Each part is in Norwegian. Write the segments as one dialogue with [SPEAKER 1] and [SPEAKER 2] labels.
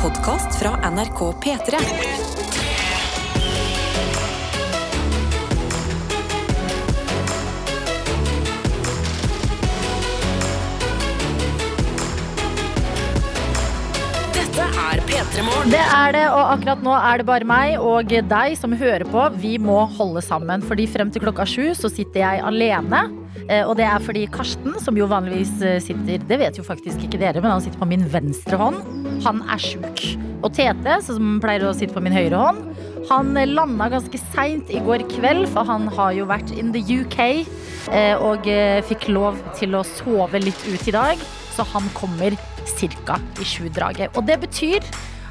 [SPEAKER 1] podkast fra NRK P3. Dette er P3 Morgen.
[SPEAKER 2] Det er det, og akkurat nå er det bare meg og deg som hører på. Vi må holde sammen, fordi frem til klokka sju så sitter jeg alene. Eh, Og det er fordi Karsten, som jo vanligvis eh, sitter Det vet jo faktisk ikke dere, men han sitter på min venstre hånd. Han er sjuk. Og Tete, som pleier å sitte på min høyre hånd, han eh, landa ganske seint i går kveld, for han har jo vært in the UK og fikk lov til å sove litt ut i dag. Så han kommer ca. i sju-draget. Og det betyr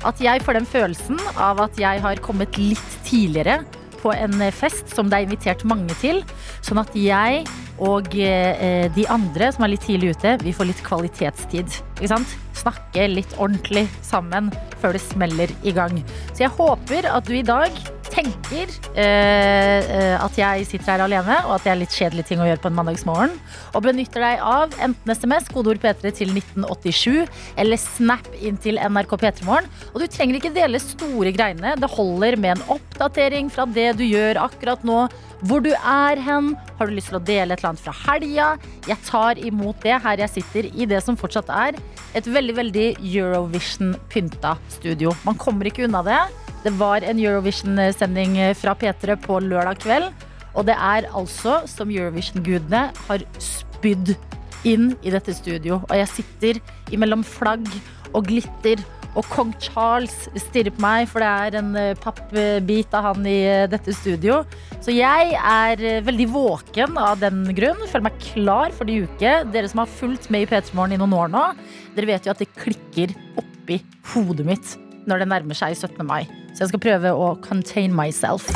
[SPEAKER 2] at jeg får den følelsen av at jeg har kommet litt tidligere på en fest som det er invitert mange til. Sånn at jeg og eh, de andre som er litt tidlig ute, vi får litt kvalitetstid. Ikke sant? Snakke litt ordentlig sammen før det smeller i gang. Så jeg håper at du i dag tenker eh, eh, at jeg sitter her alene, og at det er litt kjedelige ting å gjøre på en mandagsmorgen. Og benytter deg av enten SMS, kodeord P3 til 1987, eller Snap inn til NRK P3morgen. Og du trenger ikke dele store greiene. Det holder med en oppdatering fra det du gjør akkurat nå. Hvor du er hen. Har du lyst til å dele et eller annet fra helga? Jeg tar imot det her jeg sitter i det som fortsatt er et veldig, veldig Eurovision-pynta studio. Man kommer ikke unna det. Det var en Eurovision-sending fra P3 på lørdag kveld. Og det er altså som Eurovision-gudene har spydd inn i dette studio. Og jeg sitter imellom flagg og glitter. Og kong Charles stirrer på meg, for det er en eh, pappbit av han i eh, dette studio. Så jeg er eh, veldig våken av den grunn. Føler meg klar for de uke. Dere som har fulgt med i P3 Morgen i noen år nå, dere vet jo at det klikker oppi hodet mitt når det nærmer seg 17. mai. Så jeg skal prøve å contain myself.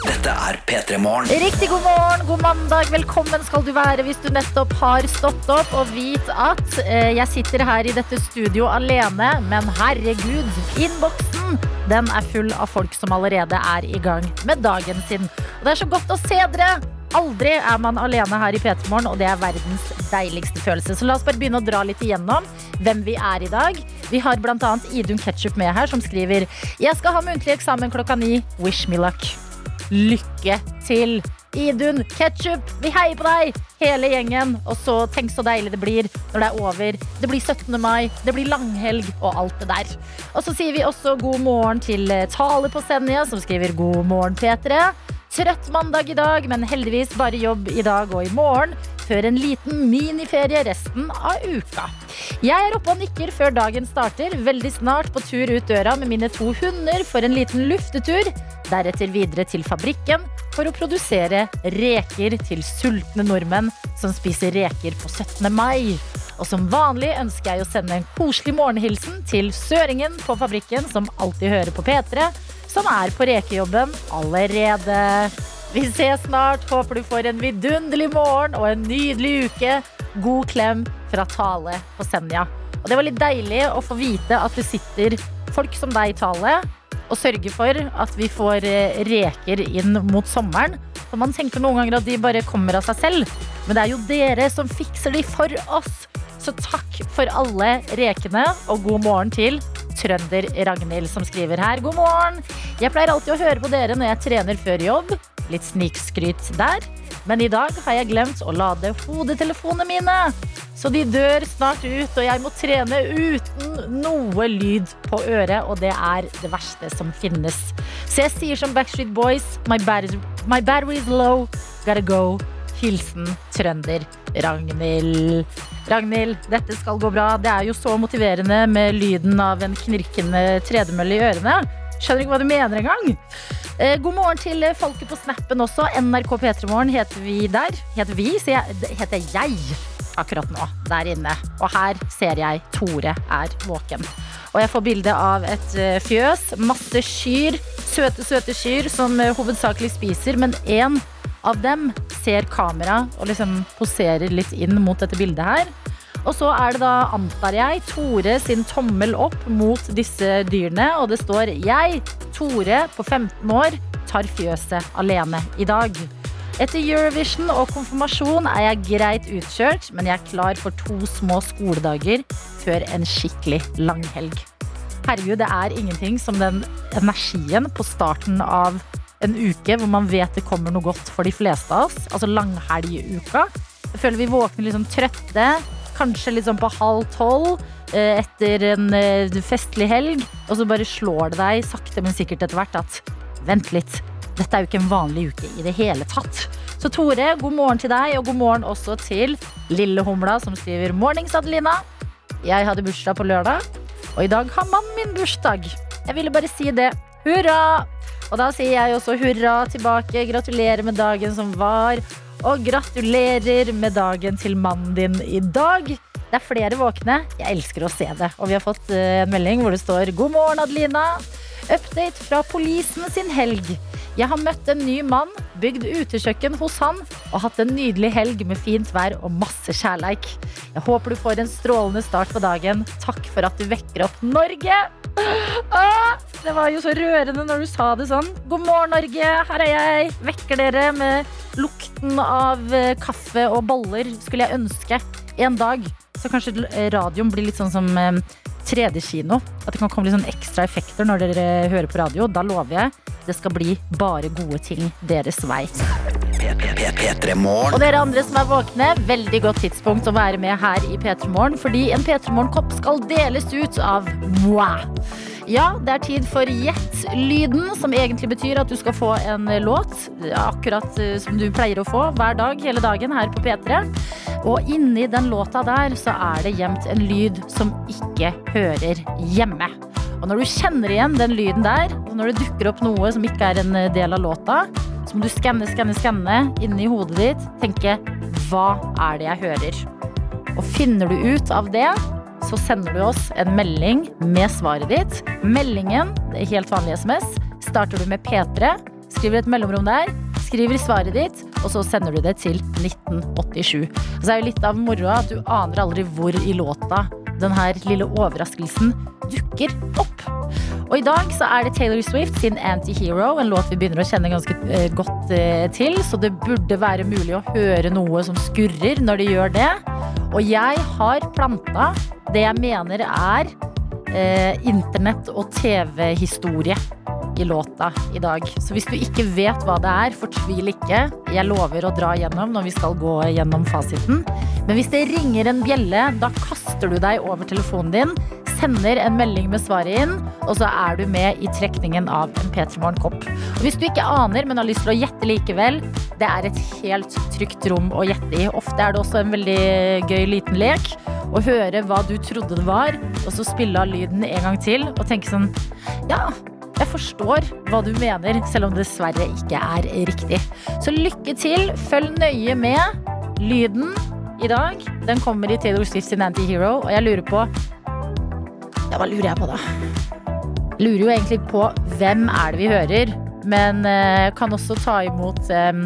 [SPEAKER 3] Dette er P3 Morgen.
[SPEAKER 2] Riktig god morgen, god mandag. Velkommen skal du være hvis du nettopp har stått opp. Og vit at eh, jeg sitter her i dette studio alene, men herregud, innboksen den er full av folk som allerede er i gang med dagen sin. Og det er så godt å se dere. Aldri er man alene her i P3 Morgen, og det er verdens deiligste følelse. Så la oss bare begynne å dra litt igjennom hvem vi er i dag. Vi har bl.a. Idun Ketchup med her, som skriver Jeg skal ha muntlig eksamen klokka ni. Wish me luck. Lykke til! Idun, Ketchup, vi heier på deg! Hele gjengen. Og så tenk så deilig det blir når det er over. Det blir 17. mai, det blir langhelg og alt det der. Og så sier vi også god morgen til Tale på Senja, som skriver god morgen, P3. Trøtt mandag i dag, men heldigvis bare jobb i dag og i morgen. Før en liten miniferie resten av uka. Jeg er oppe og nikker før dagen starter. Veldig snart på tur ut døra med mine to hunder for en liten luftetur. Deretter videre til fabrikken for å produsere reker til sultne nordmenn som spiser reker på 17. mai. Og som vanlig ønsker jeg å sende en koselig morgenhilsen til søringen på fabrikken som alltid hører på P3, som er på rekejobben allerede. Vi ses snart. Håper du får en vidunderlig morgen og en nydelig uke. God klem fra Tale på Senja. Og det var litt deilig å få vite at det sitter folk som deg, Tale, og sørger for at vi får eh, reker inn mot sommeren. For man tenker noen ganger at de bare kommer av seg selv. Men det er jo dere som fikser de for oss. Så takk for alle rekene, og god morgen til trønder Ragnhild som skriver her. God morgen! Jeg pleier alltid å høre på dere når jeg trener før jobb. Litt snikskryt der. Men i dag har jeg glemt å lade hodetelefonene mine. Så de dør snart ut, og jeg må trene uten noe lyd på øret. Og det er det verste som finnes. Så jeg sier som Backstreet Boys, my battery, my battery is low, gotta go. Hilsen trønder Ragnhild. Ragnhild, dette skal gå bra. Det er jo så motiverende med lyden av en knirkende tredemølle i ørene. Skjønner ikke hva du mener engang. Eh, god morgen til folket på Snappen også. NRK P3morgen heter vi der. Heter vi, sier jeg. Heter jeg akkurat nå der inne. Og her ser jeg Tore er våken. Og jeg får bilde av et eh, fjøs. Masse kyr. Søte, søte kyr som eh, hovedsakelig spiser, men én av dem ser kamera og liksom poserer litt inn mot dette bildet her. Og så er det da, antar jeg, Tore sin tommel opp mot disse dyrene. Og det står 'Jeg, Tore på 15 år, tar fjøset alene i dag'. Etter Eurovision og konfirmasjon er jeg greit utkjørt, men jeg er klar for to små skoledager før en skikkelig langhelg. herregud, det er ingenting som den energien på starten av en uke hvor man vet det kommer noe godt for de fleste av oss. Altså langhelguka. Jeg føler vi våkner sånn trøtte, kanskje litt sånn på halv tolv eh, etter en eh, festlig helg, og så bare slår det deg sakte, men sikkert etter hvert at vent litt, dette er jo ikke en vanlig uke i det hele tatt. Så Tore, god morgen til deg, og god morgen også til Lille Humla, som skriver 'Mornings, Adelina'. Jeg hadde bursdag på lørdag, og i dag har mannen min bursdag. Jeg ville bare si det. Hurra! Og da sier jeg også hurra tilbake. Gratulerer med dagen som var. Og gratulerer med dagen til mannen din i dag. Det er flere våkne. Jeg elsker å se det. Og vi har fått eh, en melding hvor det står 'God morgen, Adelina'. Update fra Polisen sin helg. Jeg har møtt en ny mann, bygd utekjøkken hos han og hatt en nydelig helg med fint vær og masse kjærleik. Jeg håper du får en strålende start på dagen. Takk for at du vekker opp Norge. Ah, det var jo så rørende når du sa det sånn. God morgen, Norge. Her er jeg. Vekker dere med lukten av eh, kaffe og boller, skulle jeg ønske. En dag så kanskje radioen blir litt sånn som eh, 3D-kino. At det kan komme litt sånn ekstra effekter når dere hører på radio. Da lover jeg det skal bli bare gode ting deres vei. Og dere andre som er våkne, veldig godt tidspunkt å være med her i P3 Morgen, fordi en P3 Morgen-kopp skal deles ut av moi. Ja, det er tid for Gjett-lyden, som egentlig betyr at du skal få en låt. Akkurat eh, som du pleier å få hver dag hele dagen her på P3. Og inni den låta der så er det gjemt en lyd som ikke hører hjemme. Og når du kjenner igjen den lyden der, og når det dukker opp noe som ikke er en eh, del av låta, så må du skanne, skanne, skanne inni hodet ditt. Tenke hva er det jeg hører? Og finner du ut av det, så sender du oss en melding med svaret ditt. Meldingen, det er helt vanlig SMS, starter du med P3, skriver et mellomrom der, skriver svaret ditt, og så sender du det til 1987. Og så er jo litt av moroa at du aner aldri hvor i låta den her lille overraskelsen dukker opp. Og i dag så er det Taylor Swift sin Antihero, en låt vi begynner å kjenne ganske eh, godt eh, til. Så det burde være mulig å høre noe som skurrer når de gjør det. Og jeg har planta det jeg mener er eh, internett- og TV-historie i låta i dag. Så hvis du ikke vet hva det er, fortvil ikke. Jeg lover å dra gjennom når vi skal gå gjennom fasiten. Men hvis det ringer en bjelle, da kaster du deg over telefonen din, sender en melding med svaret inn, og så er du med i trekningen av en P3 Morgen-kopp. Hvis du ikke aner, men har lyst til å gjette likevel, det er et helt trygt rom å gjette i. Ofte er det også en veldig gøy liten lek. Å høre hva du trodde det var, og så spille av lyden en gang til og tenke sånn Ja, jeg forstår hva du mener, selv om det dessverre ikke er riktig. Så lykke til. Følg nøye med. Lyden i dag den kommer i Taylor Swift sin Anti-Hero, og jeg lurer på Ja, hva lurer jeg på, da? Lurer jo egentlig på hvem er det vi hører, men eh, kan også ta imot eh,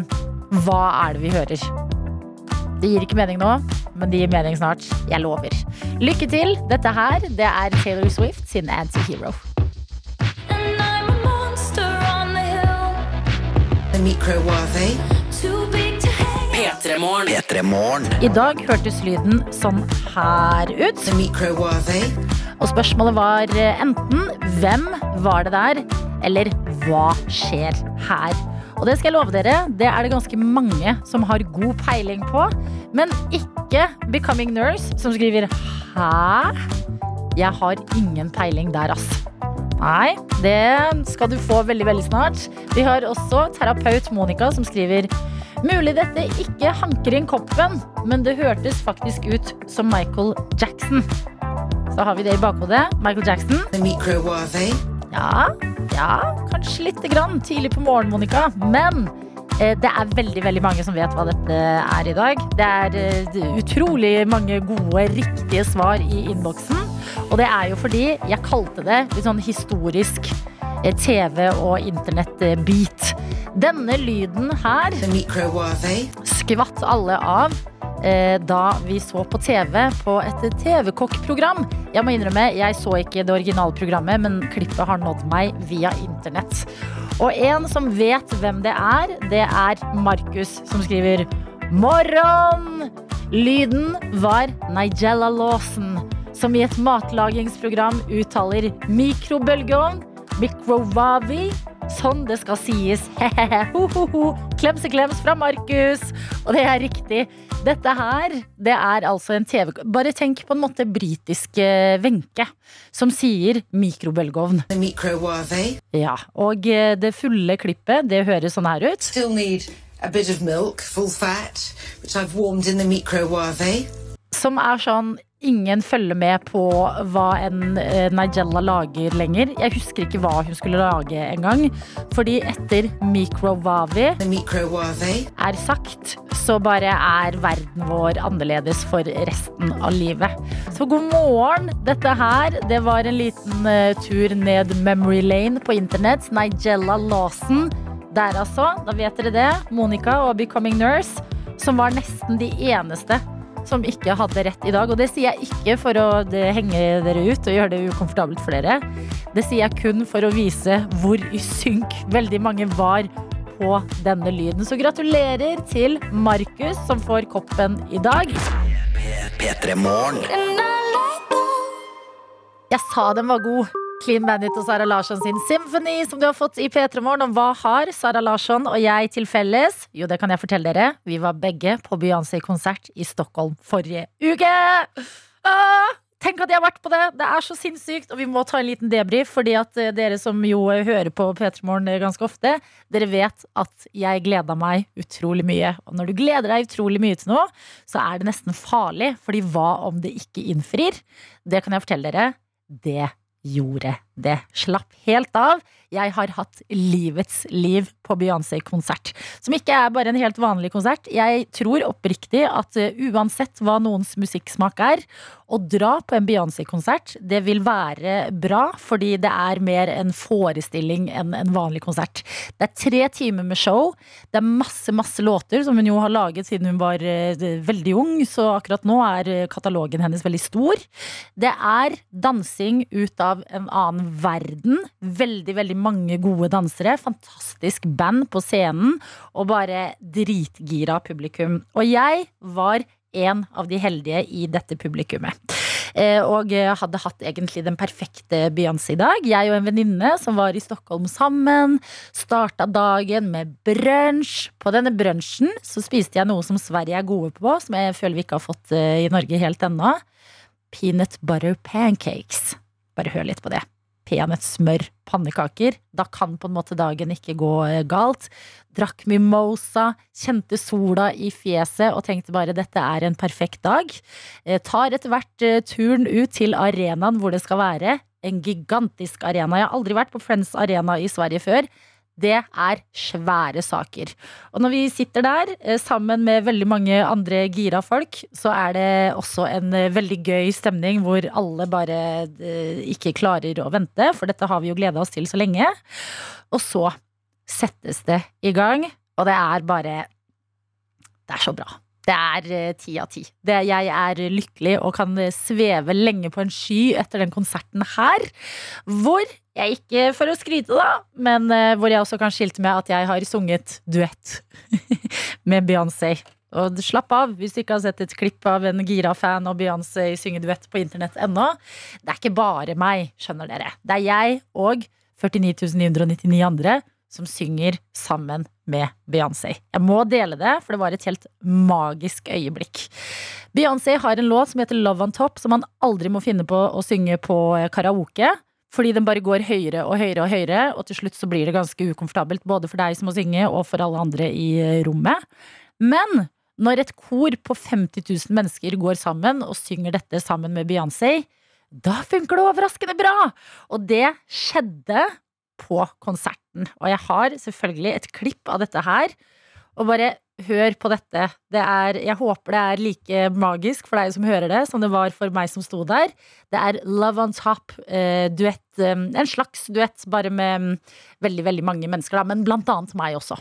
[SPEAKER 2] hva er det vi hører. Det gir ikke mening nå, men det gir mening snart. Jeg lover. Lykke til. Dette her, det er Taylor Swift sin Anti-Hero.
[SPEAKER 4] The
[SPEAKER 5] microwave.
[SPEAKER 4] too big to hang.
[SPEAKER 1] P3 Morgen.
[SPEAKER 2] I dag hørtes lyden sånn her ut.
[SPEAKER 5] The microwave.
[SPEAKER 2] Og spørsmålet var eh, enten hvem var det der, eller hva skjer her? Og det skal jeg love dere, det er det ganske mange som har god peiling på. Men ikke Becoming Nurse, som skriver hæ? Jeg har ingen peiling der, ass. Nei, det skal du få veldig, veldig snart. Vi har også terapeut Monica som skriver Mulig dette ikke hanker inn koppen, men det hørtes faktisk ut som Michael Jackson. Så har vi det i bakhodet. Michael Jackson. Ja, ja, kanskje lite grann tidlig på morgenen, Monica. Men eh, det er veldig veldig mange som vet hva dette er i dag. Det er eh, utrolig mange gode, riktige svar i innboksen. Og det er jo fordi jeg kalte det litt sånn historisk eh, TV- og internettbeat. Denne lyden her skvatt alle av eh, da vi så på TV på et TV-kokkprogram. Jeg må innrømme, jeg så ikke det originale programmet, men klippet har nådd meg via internett. Og en som vet hvem det er, det er Markus, som skriver Morgen! Lyden var Nigella Lawson som i et matlagingsprogram uttaler mikrobølgeovn, mikrovavi, sånn det skal sies. Ho-ho-ho. Klemseklems fra Markus. Og det er riktig. Dette her, det er altså en TV Bare tenk på en måte britisk eh, Wenche, som sier mikrobølgeovn. Ja, og eh, det fulle klippet, det høres sånn her ut.
[SPEAKER 5] Still need a bit of milk, full fat, which I've warmed in the microwave.
[SPEAKER 2] Som er sånn Ingen følger med på hva en eh, Nigella lager lenger. Jeg husker ikke hva hun skulle lage engang. Fordi etter Microvavi
[SPEAKER 5] The
[SPEAKER 2] er sagt, så bare er verden vår annerledes for resten av livet. Så god morgen. Dette her, det var en liten eh, tur ned memory lane på internett. Nigella Lawson. Der altså, da vet dere det. Monica og Becoming Nurse. Som var nesten de eneste som ikke hadde rett i dag. Og det sier jeg ikke for å henge dere ut og gjøre det ukomfortabelt for dere. Det sier jeg kun for å vise hvor i synk veldig mange var på denne lyden. Så gratulerer til Markus, som får koppen i dag.
[SPEAKER 3] P3
[SPEAKER 2] Jeg sa den var god. Clean Bandit og Sara Larsson sin Symphony, som du har fått i P3 Morgen. Og hva har Sara Larsson og jeg til felles? Jo, det kan jeg fortelle dere. Vi var begge på Beyoncé-konsert i Stockholm forrige uke. Ah, tenk at jeg har vært på det! Det er så sinnssykt. Og vi må ta en liten debrief, fordi at eh, dere som jo hører på P3 Morgen eh, ganske ofte, dere vet at jeg gleda meg utrolig mye. Og når du gleder deg utrolig mye til noe, så er det nesten farlig. Fordi hva om det ikke innfrir? Det kan jeg fortelle dere. Det gjorde det. Slapp helt av. Jeg har hatt livets liv på Beyoncé-konsert. Som ikke er bare en helt vanlig konsert. Jeg tror oppriktig at uh, uansett hva noens musikksmak er, å dra på en Beyoncé-konsert, det vil være bra, fordi det er mer en forestilling enn en vanlig konsert. Det er tre timer med show. Det er masse, masse låter som hun jo har laget siden hun var uh, veldig ung, så akkurat nå er uh, katalogen hennes veldig stor. Det er dansing ut av en annen verden. Veldig, veldig mange gode dansere. Fantastisk band på scenen, og bare dritgira publikum. Og jeg var en av de heldige i dette publikummet. Eh, Og hadde hatt egentlig den perfekte Beyoncé i dag. Jeg og en venninne som var i Stockholm sammen, starta dagen med brunsj. På denne brunsjen så spiste jeg noe som Sverige er gode på, som jeg føler vi ikke har fått eh, i Norge helt ennå. Peanut butter pancakes. Bare hør litt på det. Peanøttsmør pannekaker. Da kan på en måte dagen ikke gå eh, galt. Drakk mimosa, kjente sola i fjeset og tenkte bare dette er en perfekt dag. Eh, tar etter hvert eh, turen ut til arenaen hvor det skal være. En gigantisk arena. Jeg har aldri vært på Friends Arena i Sverige før. Det er svære saker. Og når vi sitter der eh, sammen med veldig mange andre gira folk, så er det også en eh, veldig gøy stemning hvor alle bare eh, ikke klarer å vente, for dette har vi jo gleda oss til så lenge. Og så settes det i gang, og det er bare Det er så bra. Det er ti av ti. Jeg er lykkelig og kan sveve lenge på en sky etter den konserten her. Hvor jeg ikke for å skryte, da, men eh, hvor jeg også kan skilte med at jeg har sunget duett med Beyoncé. Og slapp av hvis du ikke har sett et klipp av en gira fan og Beyoncé synge duett på internett ennå. Det er ikke bare meg, skjønner dere. Det er jeg og 49.999 andre som synger sammen med Beyoncé. Jeg må dele det, for det var et helt magisk øyeblikk. Beyoncé har en låt som heter Love on Top, som man aldri må finne på å synge på karaoke. Fordi den bare går høyere og høyere og høyere, og til slutt så blir det ganske ukomfortabelt. Både for deg som må synge, og for alle andre i rommet. Men når et kor på 50 000 mennesker går sammen og synger dette sammen med Beyoncé, da funker det overraskende bra! Og det skjedde på konserten. Og jeg har selvfølgelig et klipp av dette her. Og bare hør på dette. Det er, jeg håper det er like magisk for deg som hører det, som det var for meg som sto der. Det er Love on Top, eh, duett. Eh, en slags duett, bare med mm, veldig, veldig mange mennesker, da, men blant annet meg også.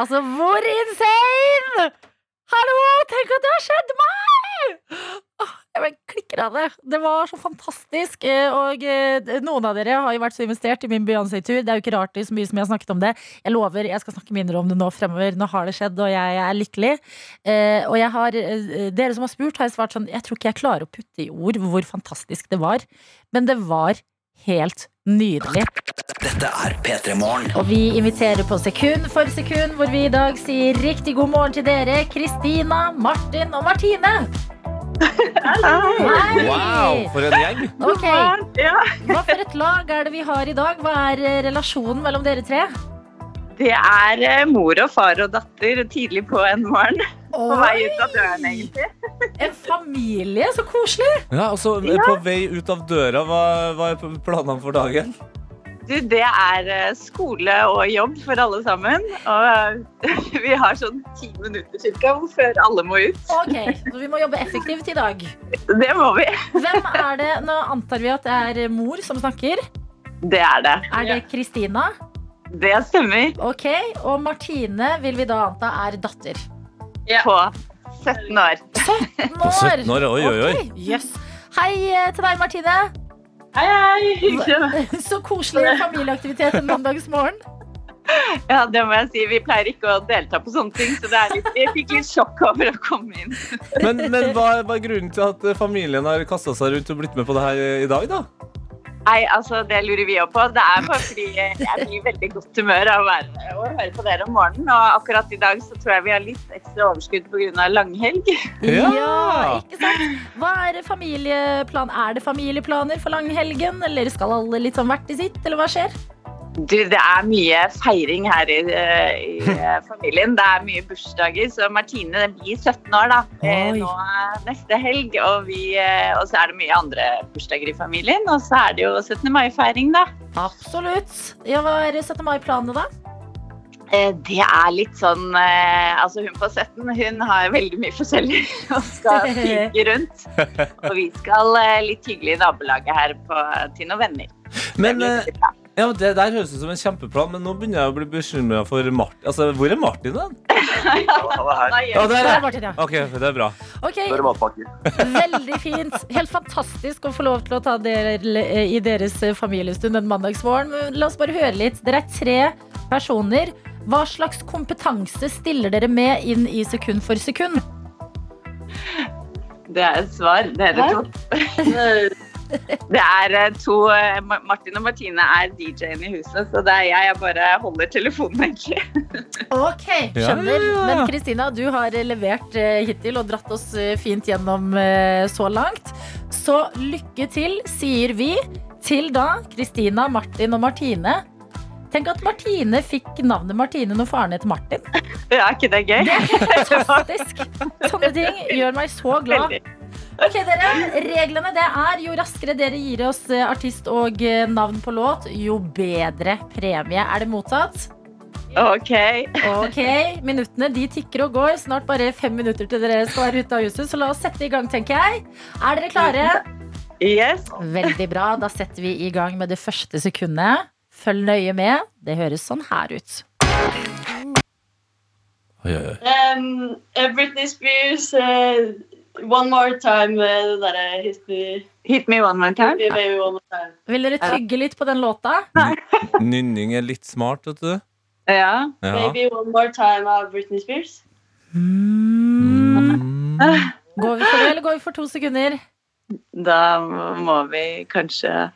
[SPEAKER 2] Altså, hvor insane! Hallo, tenk at det har skjedd meg! Jeg bare klikker av det. Det var så fantastisk. eh, Og eh, noen av dere har jo vært så investert i min Beyoncé-tur. Det er jo ikke rart er så mye som jeg har snakket om det. Jeg lover, jeg skal snakke mindre om det nå fremover. Nå har det skjedd, og jeg er lykkelig. Eh, Og jeg har, dere som har spurt, har jeg svart sånn Jeg tror ikke jeg klarer å putte i ord hvor fantastisk det var. Men det var helt nydelig.
[SPEAKER 3] Dette er P3 Morgen.
[SPEAKER 2] Og vi inviterer på sekund for sekund, hvor vi i dag sier riktig god morgen til dere, Kristina, Martin og Martine. Hei!
[SPEAKER 6] Wow, for en gjeng.
[SPEAKER 2] Okay. Hva for et lag er det vi har i dag? Hva er eh, relasjonen mellom dere tre?
[SPEAKER 7] Det er eh, mor og far og datter tidlig på en morgen. På vei ut av døren, egentlig.
[SPEAKER 2] En familie, så koselig!
[SPEAKER 6] Ja, altså, så eh, På vei ut av døra, hva, hva er planene for dagen?
[SPEAKER 7] Du, det er eh, skole og jobb for alle sammen. Og vi har sånn ti minutter cirka før alle må ut.
[SPEAKER 2] Ok, så vi må jobbe effektivt i dag.
[SPEAKER 7] Det må vi.
[SPEAKER 2] Hvem er det? Nå antar vi at det er mor som snakker.
[SPEAKER 7] Det er det.
[SPEAKER 2] Er det Kristina?
[SPEAKER 7] Det stemmer.
[SPEAKER 2] Ok, Og Martine vil vi da anta er datter.
[SPEAKER 7] På 17 år.
[SPEAKER 2] 17
[SPEAKER 6] På 17 år, oi, oi, oi.
[SPEAKER 2] Ok, Yes. Hei eh, til deg, Martine.
[SPEAKER 7] Hei, hei. Hyggelig.
[SPEAKER 2] Så koselig familieaktivitet en mandagsmorgen.
[SPEAKER 7] Ja, det må jeg si. Vi pleier ikke å delta på sånne ting, så det er litt, jeg fikk litt sjokk over å komme inn.
[SPEAKER 6] Men, men hva, hva er grunnen til at eh, familien har kasta seg rundt og blitt med på det her i dag, da?
[SPEAKER 7] Nei, altså, det lurer vi òg på. Det er bare fordi jeg blir veldig godt humør av å være å høre på dere om morgenen. Og akkurat i dag så tror jeg vi har litt ekstra overskudd pga. langhelg.
[SPEAKER 2] Ja.
[SPEAKER 6] Ja.
[SPEAKER 2] ikke sant? Hva er familieplan? Er det familieplaner for langhelgen, eller skal alle litt sånn hvert i sitt, eller hva skjer?
[SPEAKER 7] Du, det er mye feiring her i, eh, i eh, familien. Det er mye bursdager. Så Martine blir 17 år da, eh, nå neste helg. Og, vi, og så er det mye andre bursdager i familien. Og så er det jo 17. mai-feiring, da.
[SPEAKER 2] Absolutt. Ja, Hva er 17. mai-planene, da?
[SPEAKER 7] Det er litt sånn Altså, hun på 17 hun har veldig mye forskjellig og skal fyke rundt. Og vi skal litt hyggelig i nabolaget her på, til noen venner.
[SPEAKER 6] Men Ja, men Det der høres ut som en kjempeplan, men nå begynner jeg å bli bekymra for Martin. Altså, hvor er Martin, da?
[SPEAKER 7] Nei,
[SPEAKER 6] Ja, der er
[SPEAKER 2] er Martin, ja.
[SPEAKER 6] Ok, det er bra.
[SPEAKER 2] Ok, Veldig fint. Helt fantastisk å få lov til å ta del i deres familiestund en mandagsmorgen. Men La oss bare høre litt. Dere er tre personer. Hva slags kompetanse stiller dere med inn i sekund for sekund?
[SPEAKER 7] Det er et svar, Det er det to. Det er eh, to eh, Martin og Martine er DJ-en i huset, så det er jeg. Jeg bare holder telefonen, egentlig.
[SPEAKER 2] Ok, skjønner. Men Kristina, du har eh, levert hittil og dratt oss fint gjennom så langt. Så lykke til, sier vi til da Kristina, Martin og Martine. Tenk at Martine fikk navnet Martine når faren het Martin.
[SPEAKER 7] Ja, er ikke det gøy?
[SPEAKER 2] Det er fantastisk. Sånne ting gjør meg så glad. Ok, dere. Reglene det er jo raskere dere gir oss eh, artist og eh, navn på låt, jo bedre premie. Er det mottatt?
[SPEAKER 7] OK.
[SPEAKER 2] Ok, Minuttene de tikker og går. Snart bare fem minutter til dere skal være ute av huset. Så la oss sette i gang, tenker jeg. Er dere klare?
[SPEAKER 7] Yes.
[SPEAKER 2] Veldig bra. Da setter vi i gang med det første sekundet. Følg nøye med. Det høres sånn her ut.
[SPEAKER 6] Oi, oi, oi.
[SPEAKER 8] Um, Britney Spears, uh, One More Time, uh, det derre Hit Me,
[SPEAKER 7] Hit me one more time.
[SPEAKER 8] Hit Me Baby One More Time.
[SPEAKER 2] Vil dere tygge litt på den låta?
[SPEAKER 6] Nynning er litt smart, vet du.
[SPEAKER 7] Ja.
[SPEAKER 6] Ja.
[SPEAKER 8] Baby One More Time av Britney Spears.
[SPEAKER 6] Mm.
[SPEAKER 2] Går vi for det, eller går vi for to sekunder?
[SPEAKER 7] Da må vi kanskje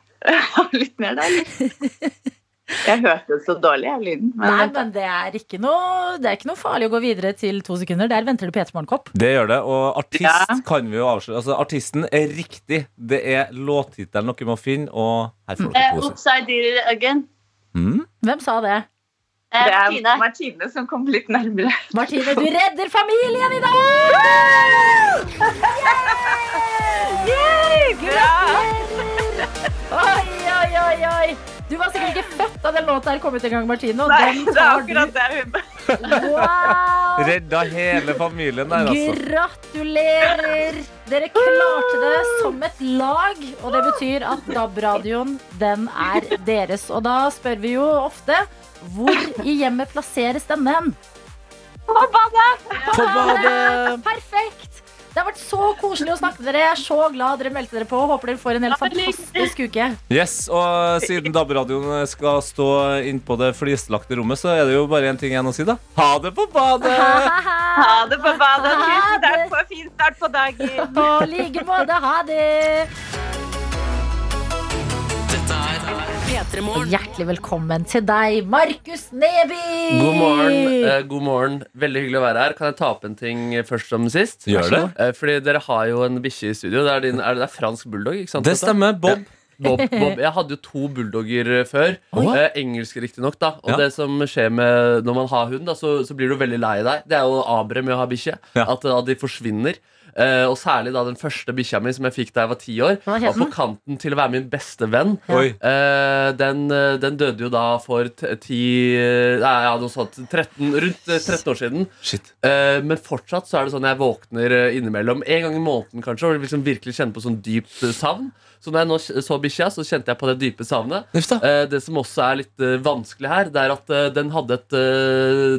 [SPEAKER 7] ha litt mer, da. Jeg hørte så dårlig av lyden.
[SPEAKER 2] Nei,
[SPEAKER 7] Men
[SPEAKER 2] men det er, ikke noe, det er ikke noe farlig å gå videre til to sekunder. Der venter det P3 Morgenkopp.
[SPEAKER 6] Det gjør det. Og artist
[SPEAKER 7] Ja.
[SPEAKER 6] kan vi jo avsløre. Altså, artisten er riktig. Det er låttittelen dere må finne, og her får dere pose.
[SPEAKER 8] Oops, I Did Again.
[SPEAKER 6] Mm.
[SPEAKER 2] Hvem sa det?
[SPEAKER 8] Uh,
[SPEAKER 7] det er
[SPEAKER 8] Martine.
[SPEAKER 7] Martine som kom litt nærmere.
[SPEAKER 2] Martine, du redder familien i dag! Yay! Gratulerer! Oi, oi, oi, oi. Du var sikkert ikke født da den låta her kom ut engang, Martine. Og
[SPEAKER 7] Nei, det er akkurat det hun.
[SPEAKER 2] Wow!
[SPEAKER 6] Redda hele familien der, altså.
[SPEAKER 2] Gratulerer! Dere klarte det som et lag, og det betyr at DAB-radioen, den er deres. Og da spør vi jo ofte hvor i hjemmet plasseres denne hen?
[SPEAKER 7] På badet!
[SPEAKER 6] På badet!
[SPEAKER 2] Perfekt! Det har vært så koselig å snakke med dere. Jeg er så glad dere meldte dere på. Håper dere får en helt fantastisk uke.
[SPEAKER 6] Yes, og siden DAB-radioen skal stå innpå det flislagte rommet, så er det jo bare én ting igjen å si, da. Ha det på badet!
[SPEAKER 7] Ha det på badet. Tusen takk for fin start på dagen.
[SPEAKER 2] På like måte. Ha det.
[SPEAKER 3] Dette er
[SPEAKER 1] P3
[SPEAKER 2] Hjertelig velkommen til deg, Markus Neby.
[SPEAKER 9] God morgen. eh, god morgen. Veldig hyggelig å være her. Kan jeg ta opp en ting først som sist?
[SPEAKER 6] Gjør det.
[SPEAKER 9] Eh, fordi dere har jo en bikkje i studio. Det er, din, er det, det er fransk bulldog? ikke sant?
[SPEAKER 6] Det stemmer. Bob.
[SPEAKER 9] Bob, Bob. Jeg hadde jo to bulldogger eh, før. Eh, engelske, riktignok. Og
[SPEAKER 6] Ja.
[SPEAKER 9] det som skjer med når man har hund, da, så, så blir du veldig lei deg. Det er jo abre med å ha bikkje.
[SPEAKER 6] Ja.
[SPEAKER 9] At, at de forsvinner. Eh, og særlig da den første bikkja mi som jeg fikk da jeg var ti år, var på kanten til å være min beste venn.
[SPEAKER 6] Ja.
[SPEAKER 9] Uh, den, eh, den døde jo da for ti Nei, ja, noe sånt 13, rundt eh, 13 år siden.
[SPEAKER 6] Shit.
[SPEAKER 9] Eh, men fortsatt så er det sånn jeg våkner innimellom. En gang i måneden kanskje og liksom virkelig kjenner på sånn dypt savn. Så når jeg nå så bikkja, så kjente jeg på det dype savnet. Eh, det som også er litt vanskelig her, det er at den hadde et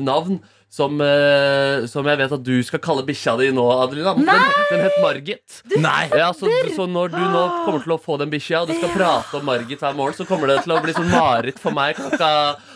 [SPEAKER 9] navn som, eh, som jeg vet at du skal kalle bikkja di nå, Adelina. Den, den het Margit.
[SPEAKER 6] Nei!
[SPEAKER 9] Ja, så, så når du nå kommer til å få den bikkja, og du skal prate om Margit hver morgen, så kommer det til å bli sånn mareritt for meg klokka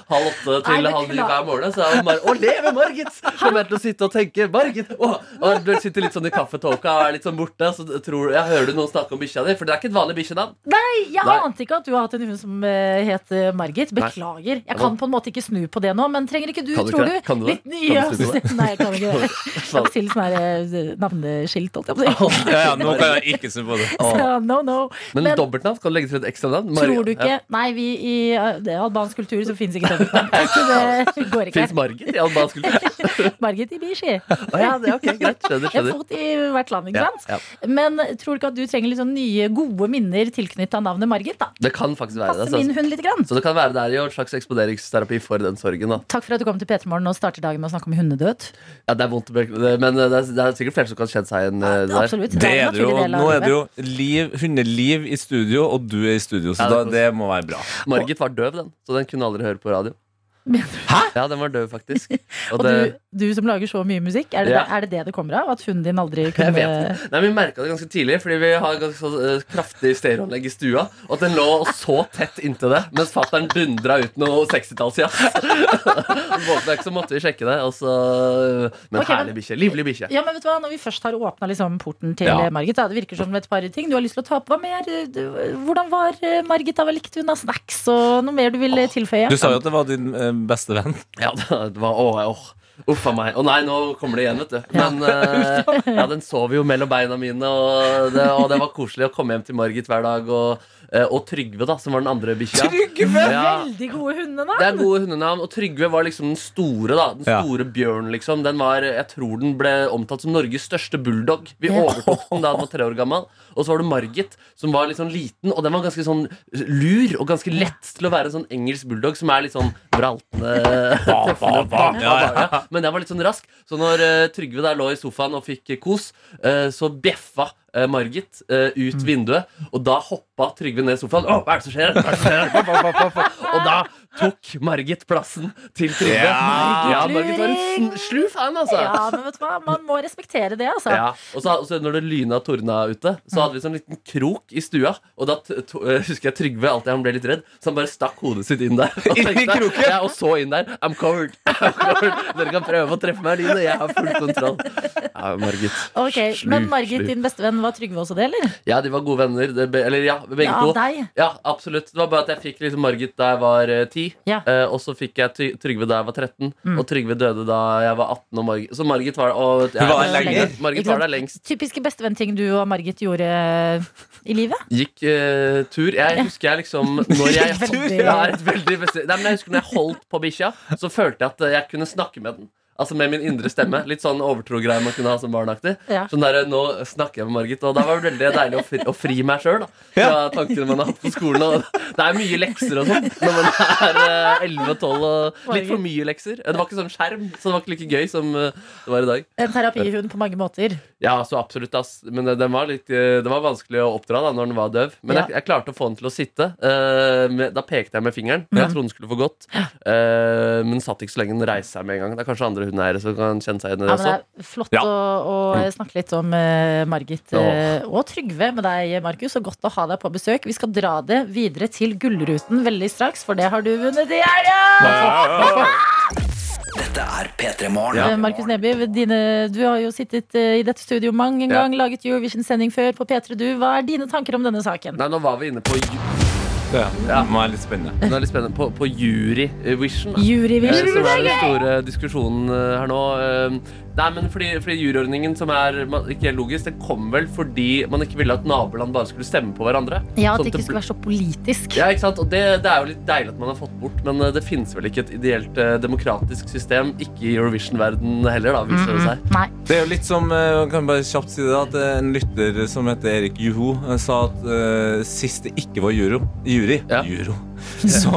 [SPEAKER 9] halv åtte til
[SPEAKER 2] Nei,
[SPEAKER 9] halv ni hver morgen. Så er hun bare, Å, leve Margit! Kommer jeg til å sitte og tenke Margit! Å, og du sitter litt sånn i kaffetåka og er litt sånn borte, så tror jeg hører du noen snakke om bikkja di, for det er ikke et vanlig bikkjenavn.
[SPEAKER 2] Nei, jeg
[SPEAKER 9] Nei.
[SPEAKER 2] ante ikke at du har hatt en hund som eh, het eh, Margit. Beklager. Jeg kan på en måte ikke snu på det nå, men trenger ikke du,
[SPEAKER 9] Kan du
[SPEAKER 2] tror
[SPEAKER 9] ikke
[SPEAKER 2] du?
[SPEAKER 9] Kan du?
[SPEAKER 2] Litt nye
[SPEAKER 9] det?
[SPEAKER 2] Nei, jeg kan ikke det. Kan stille sånn eh, navneskilt, holdt jeg på å si.
[SPEAKER 6] Ja, ja, nå kan jeg ikke snu på det.
[SPEAKER 2] Så, no, no.
[SPEAKER 9] Men,
[SPEAKER 2] Men-
[SPEAKER 9] dobbeltnavn? Kan du legge til et ekstra navn?
[SPEAKER 2] Tror du ikke Nei, vi i det er albansk kultur så fins ikke dobbeltnavn. Det går ikke.
[SPEAKER 9] Fins Margit i albansk Margit
[SPEAKER 2] Margit Bishi.
[SPEAKER 9] Å ja, det er ok, greit. Skjønner. skjønner.
[SPEAKER 2] En
[SPEAKER 9] har
[SPEAKER 2] fot i hvert land, ikke
[SPEAKER 9] Ja,
[SPEAKER 2] sant?
[SPEAKER 9] ja.
[SPEAKER 2] Men tror du ikke at du trenger litt sånn nye, gode minner tilknytta navnet Margit? da?
[SPEAKER 9] Det kan faktisk være det.
[SPEAKER 2] Passer min hund litt grann.
[SPEAKER 9] så det kan være det er jo en slags eksponeringsterapi for den sorgen. da
[SPEAKER 2] Takk for at du kom til P3 Morgen og starter dagen med å snakke om hundedød.
[SPEAKER 9] Ja, det er vondt å men det er, det er sikkert flere som kan kjenne seg igjen eh, der.
[SPEAKER 2] Absolutt.
[SPEAKER 6] Det er det jo. Nå er det jo liv, hundeliv i studio, og du er i studio, så
[SPEAKER 9] Ja, det
[SPEAKER 6] da, det må være bra.
[SPEAKER 9] Margit var døv, den, så den kunne aldri høre på radio.
[SPEAKER 6] Hæ?
[SPEAKER 9] Ja, den var død, faktisk. Og
[SPEAKER 2] Og
[SPEAKER 9] det,
[SPEAKER 2] du, du som lager så mye musikk, er det,
[SPEAKER 9] Ja.
[SPEAKER 2] er det det det kommer av? At hunden din aldri
[SPEAKER 9] jeg vet det. Nei, Vi merka det ganske tidlig, fordi vi har ganske så, eh, kraftig stereoanlegg i stua. Og at den lå så tett inntil det, mens fatter'n dundra ut noe 60-tallsjazz. Våkna så måtte vi sjekke det. Og så, men
[SPEAKER 2] okay,
[SPEAKER 9] herlig bikkje. Livlig bikkje.
[SPEAKER 2] Ja, men vet du hva, Når vi først har åpna liksom porten til
[SPEAKER 9] Ja.
[SPEAKER 2] eh, Margit, da, det virker som et par ting du har lyst til å ta opp. Hva mer? Du- Hvordan var eh, Margit? da? Hva likte hun av snacks? Og noe mer du vil eh, tilføye?
[SPEAKER 6] Du sa jo at det var din eh, beste venn.
[SPEAKER 9] Ja, det var åh, åh. Uff a meg. Å nei, nå kommer det igjen, vet du. Men eh, ja, den sov jo mellom beina mine, og det, og det var koselig å komme hjem til Margit hver dag. Og, eh, og Trygve, da, som var den andre bikkja.
[SPEAKER 6] Trygve!
[SPEAKER 9] Ja,
[SPEAKER 2] Veldig gode hundenavn!
[SPEAKER 9] det er gode hundenavn. Og Trygve var liksom den store, da. Den
[SPEAKER 6] Ja.
[SPEAKER 9] store bjørnen, liksom. Den var, jeg tror den ble omtalt som Norges største bulldog. Vi
[SPEAKER 2] Ja.
[SPEAKER 9] overtok den da den var tre år gammel. Og så var det Margit, som var litt sånn liten, og den var ganske sånn lur og ganske lett til å være en sånn engelsk bulldog som er litt sånn vraltende.
[SPEAKER 6] Ja, ja.
[SPEAKER 9] ja. Men den var litt sånn rask. Så når eh, Trygve der lå i sofaen og fikk eh, kos, eh, så bjeffa eh, Margit eh, ut vinduet, og da hoppa Trygve ned i sofaen. Å, hva er det som skjer? Hva er det som skjer? Og da tok Margit plassen til Trygve.
[SPEAKER 6] Ja.
[SPEAKER 9] ja Margit var en slu fan, altså.
[SPEAKER 2] Ja, men vet du hva, man må respektere det, altså.
[SPEAKER 9] Ja, og så, så når det lyna og tordna ute, så hadde vi sånn liten krok i stua. Og da eh, husker jeg Trygve alltid han ble litt redd, så han bare stakk hodet sitt inn der. Og, tenkte. Ja, og så inn der. I'm covered. I'm covered. Dere kan prøve å treffe meg, Line. Jeg har full kontroll. Ja, Margit.
[SPEAKER 2] Okay,
[SPEAKER 9] Slu,
[SPEAKER 2] Men Margit,
[SPEAKER 9] slu.
[SPEAKER 2] din bestevenn, var Trygve også det, eller?
[SPEAKER 9] Ja, de var gode venner. Det, eller ja, begge
[SPEAKER 2] Ja,
[SPEAKER 9] to.
[SPEAKER 2] deg.
[SPEAKER 9] Ja, absolutt. Det var bare at jeg fikk liksom Margit da jeg var eh, 10.
[SPEAKER 2] Ja.
[SPEAKER 9] uh, og så fikk jeg Trygve da jeg var 13.
[SPEAKER 2] Mm.
[SPEAKER 9] Og Trygve døde da jeg var 18. Og Margit, så Margit var, og, ja,
[SPEAKER 6] var der lenger.
[SPEAKER 9] Margit var der lengst.
[SPEAKER 2] Typiske bestevennting du og Margit gjorde i livet?
[SPEAKER 9] Gikk uh, tur. Jeg husker jeg liksom Når jeg
[SPEAKER 2] Veldig.
[SPEAKER 9] ja, veldig beste, Nei, men jeg husker når jeg holdt på bikkja, så følte jeg at eh, jeg kunne snakke med den. Altså med min indre stemme. Litt sånn overtro-greier man kunne ha som barnaktig.
[SPEAKER 2] Ja.
[SPEAKER 9] Sånn der, Nå snakker jeg med Margit, og da var det veldig deilig å fri, å fri meg sjøl fra tankene man har hatt på skolen. Og det er mye lekser og sånn når man er eh, 11-12 og litt for mye lekser. Det var ikke sånn skjerm, så det var ikke like gøy som eh, det var i dag.
[SPEAKER 2] En terapihund på mange måter.
[SPEAKER 9] Ja, så absolutt, ass. Men det, den var litt, eh, det var vanskelig å oppdra da når den var døv. Men
[SPEAKER 2] Ja.
[SPEAKER 9] jeg, jeg klarte å få den til å sitte. Eh, med, da pekte jeg med fingeren. Jeg trodde den skulle få. Eh, men satt ikke så lenge den reiste seg med en gang. Det er kanskje andre hundeeiere som kan kjenne seg igjen i det
[SPEAKER 2] Ja, men det
[SPEAKER 9] også.
[SPEAKER 2] er flott
[SPEAKER 6] Ja.
[SPEAKER 2] å, å snakke litt om eh, Margit eh, og Trygve med deg, Markus. Og godt å ha deg på besøk. Vi skal dra det videre til Gullruten veldig straks, for det har du vunnet i helga!
[SPEAKER 3] Dette er P3 Morgen.
[SPEAKER 2] Eh, Markus Neby, dine, du har jo sittet eh, i dette studio mange en
[SPEAKER 9] Ja.
[SPEAKER 2] gang, laget Eurovision-sending før på P3 Du. Hva er dine tanker om denne saken?
[SPEAKER 9] Nei, nå var vi inne på ju-
[SPEAKER 6] Ja,
[SPEAKER 9] Ja.
[SPEAKER 6] Nå er det litt spennende.
[SPEAKER 9] Det er litt spennende på, på Juryvision. da. Eh,
[SPEAKER 2] Juryvision.
[SPEAKER 9] Som er den store diskusjonen eh, her nå. Nei, men fordi, fordi juryordningen, som er man- ikke helt logisk, den kom vel fordi man ikke ville at naboland bare skulle stemme på hverandre.
[SPEAKER 2] Ja, At
[SPEAKER 9] Sånn
[SPEAKER 2] det ikke skulle være så politisk.
[SPEAKER 9] Ja, ikke sant? Og det, det er jo litt deilig at man har fått bort, men eh, det finnes vel ikke et ideelt eh, demokratisk system, ikke i Eurovision-verden heller, da, viser det seg.
[SPEAKER 2] Nei.
[SPEAKER 6] Det er jo litt som eh, kan bare kjapt si det, at en lytter som heter Erik Juho, sa at uh, sist det ikke var juro, jury,
[SPEAKER 9] Ja.
[SPEAKER 6] juro, så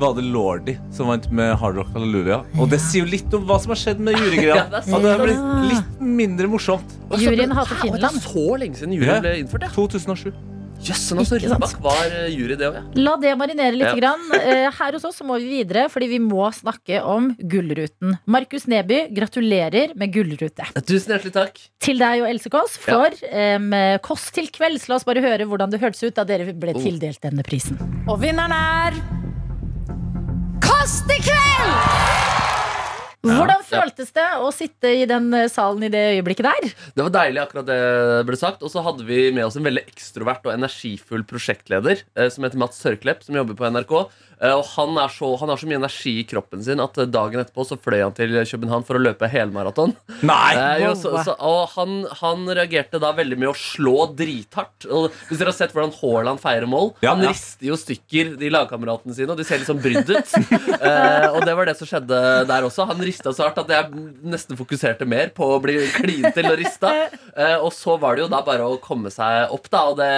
[SPEAKER 6] var det Lordi som vant med Hard Rock Hallelujah. Og det sier jo litt om hva som har skjedd med jurygreia.
[SPEAKER 9] Ja, det
[SPEAKER 6] At det har blitt litt mindre morsomt.
[SPEAKER 2] Juryen hater
[SPEAKER 9] Finland. Det er så lenge siden
[SPEAKER 6] juryen
[SPEAKER 9] ble innført, ja.
[SPEAKER 6] 2007.
[SPEAKER 9] Jøssen,
[SPEAKER 2] yes, så?
[SPEAKER 9] Rybak var eh, jury, det òg, ja.
[SPEAKER 2] La det marinere litt.
[SPEAKER 9] Ja.
[SPEAKER 2] Grann. Eh, Her hos oss så må vi videre, fordi vi må snakke om Gullruten. Markus Neby, gratulerer med gullrute.
[SPEAKER 9] Tusen hjertelig takk.
[SPEAKER 2] Til deg og Else Kåss for em, Kåss til kvelds. La oss bare høre hvordan det hørtes ut da dere ble
[SPEAKER 9] Oh.
[SPEAKER 2] tildelt denne prisen.
[SPEAKER 1] Og vinneren er Kåss til kveld!
[SPEAKER 2] Hvordan føltes det å sitte i den eh, salen i det øyeblikket der?
[SPEAKER 9] Det var deilig, akkurat det ble sagt. Og så hadde vi med oss en veldig ekstrovert og energifull prosjektleder eh, som heter Mats Sørklepp, som jobber på NRK. Eh, og han, er så, han har så mye energi i kroppen sin at eh, dagen etterpå så fløy han til København for å løpe helmaraton.
[SPEAKER 6] Nei!
[SPEAKER 9] Eh, jo, så, så, og han, han reagerte da veldig med å slå drithardt. Og hvis dere har sett hvordan Haaland feirer mål
[SPEAKER 6] Ja,
[SPEAKER 9] Han
[SPEAKER 6] ja.
[SPEAKER 9] rister jo stykker de lagkameratene sine, og de ser litt sånn brydd ut. eh, og det var det som skjedde der også. Han rista så hardt at jeg nesten fokuserte mer på å bli klin til og rista. Eh, og så var det jo da bare å komme seg opp, da. Og det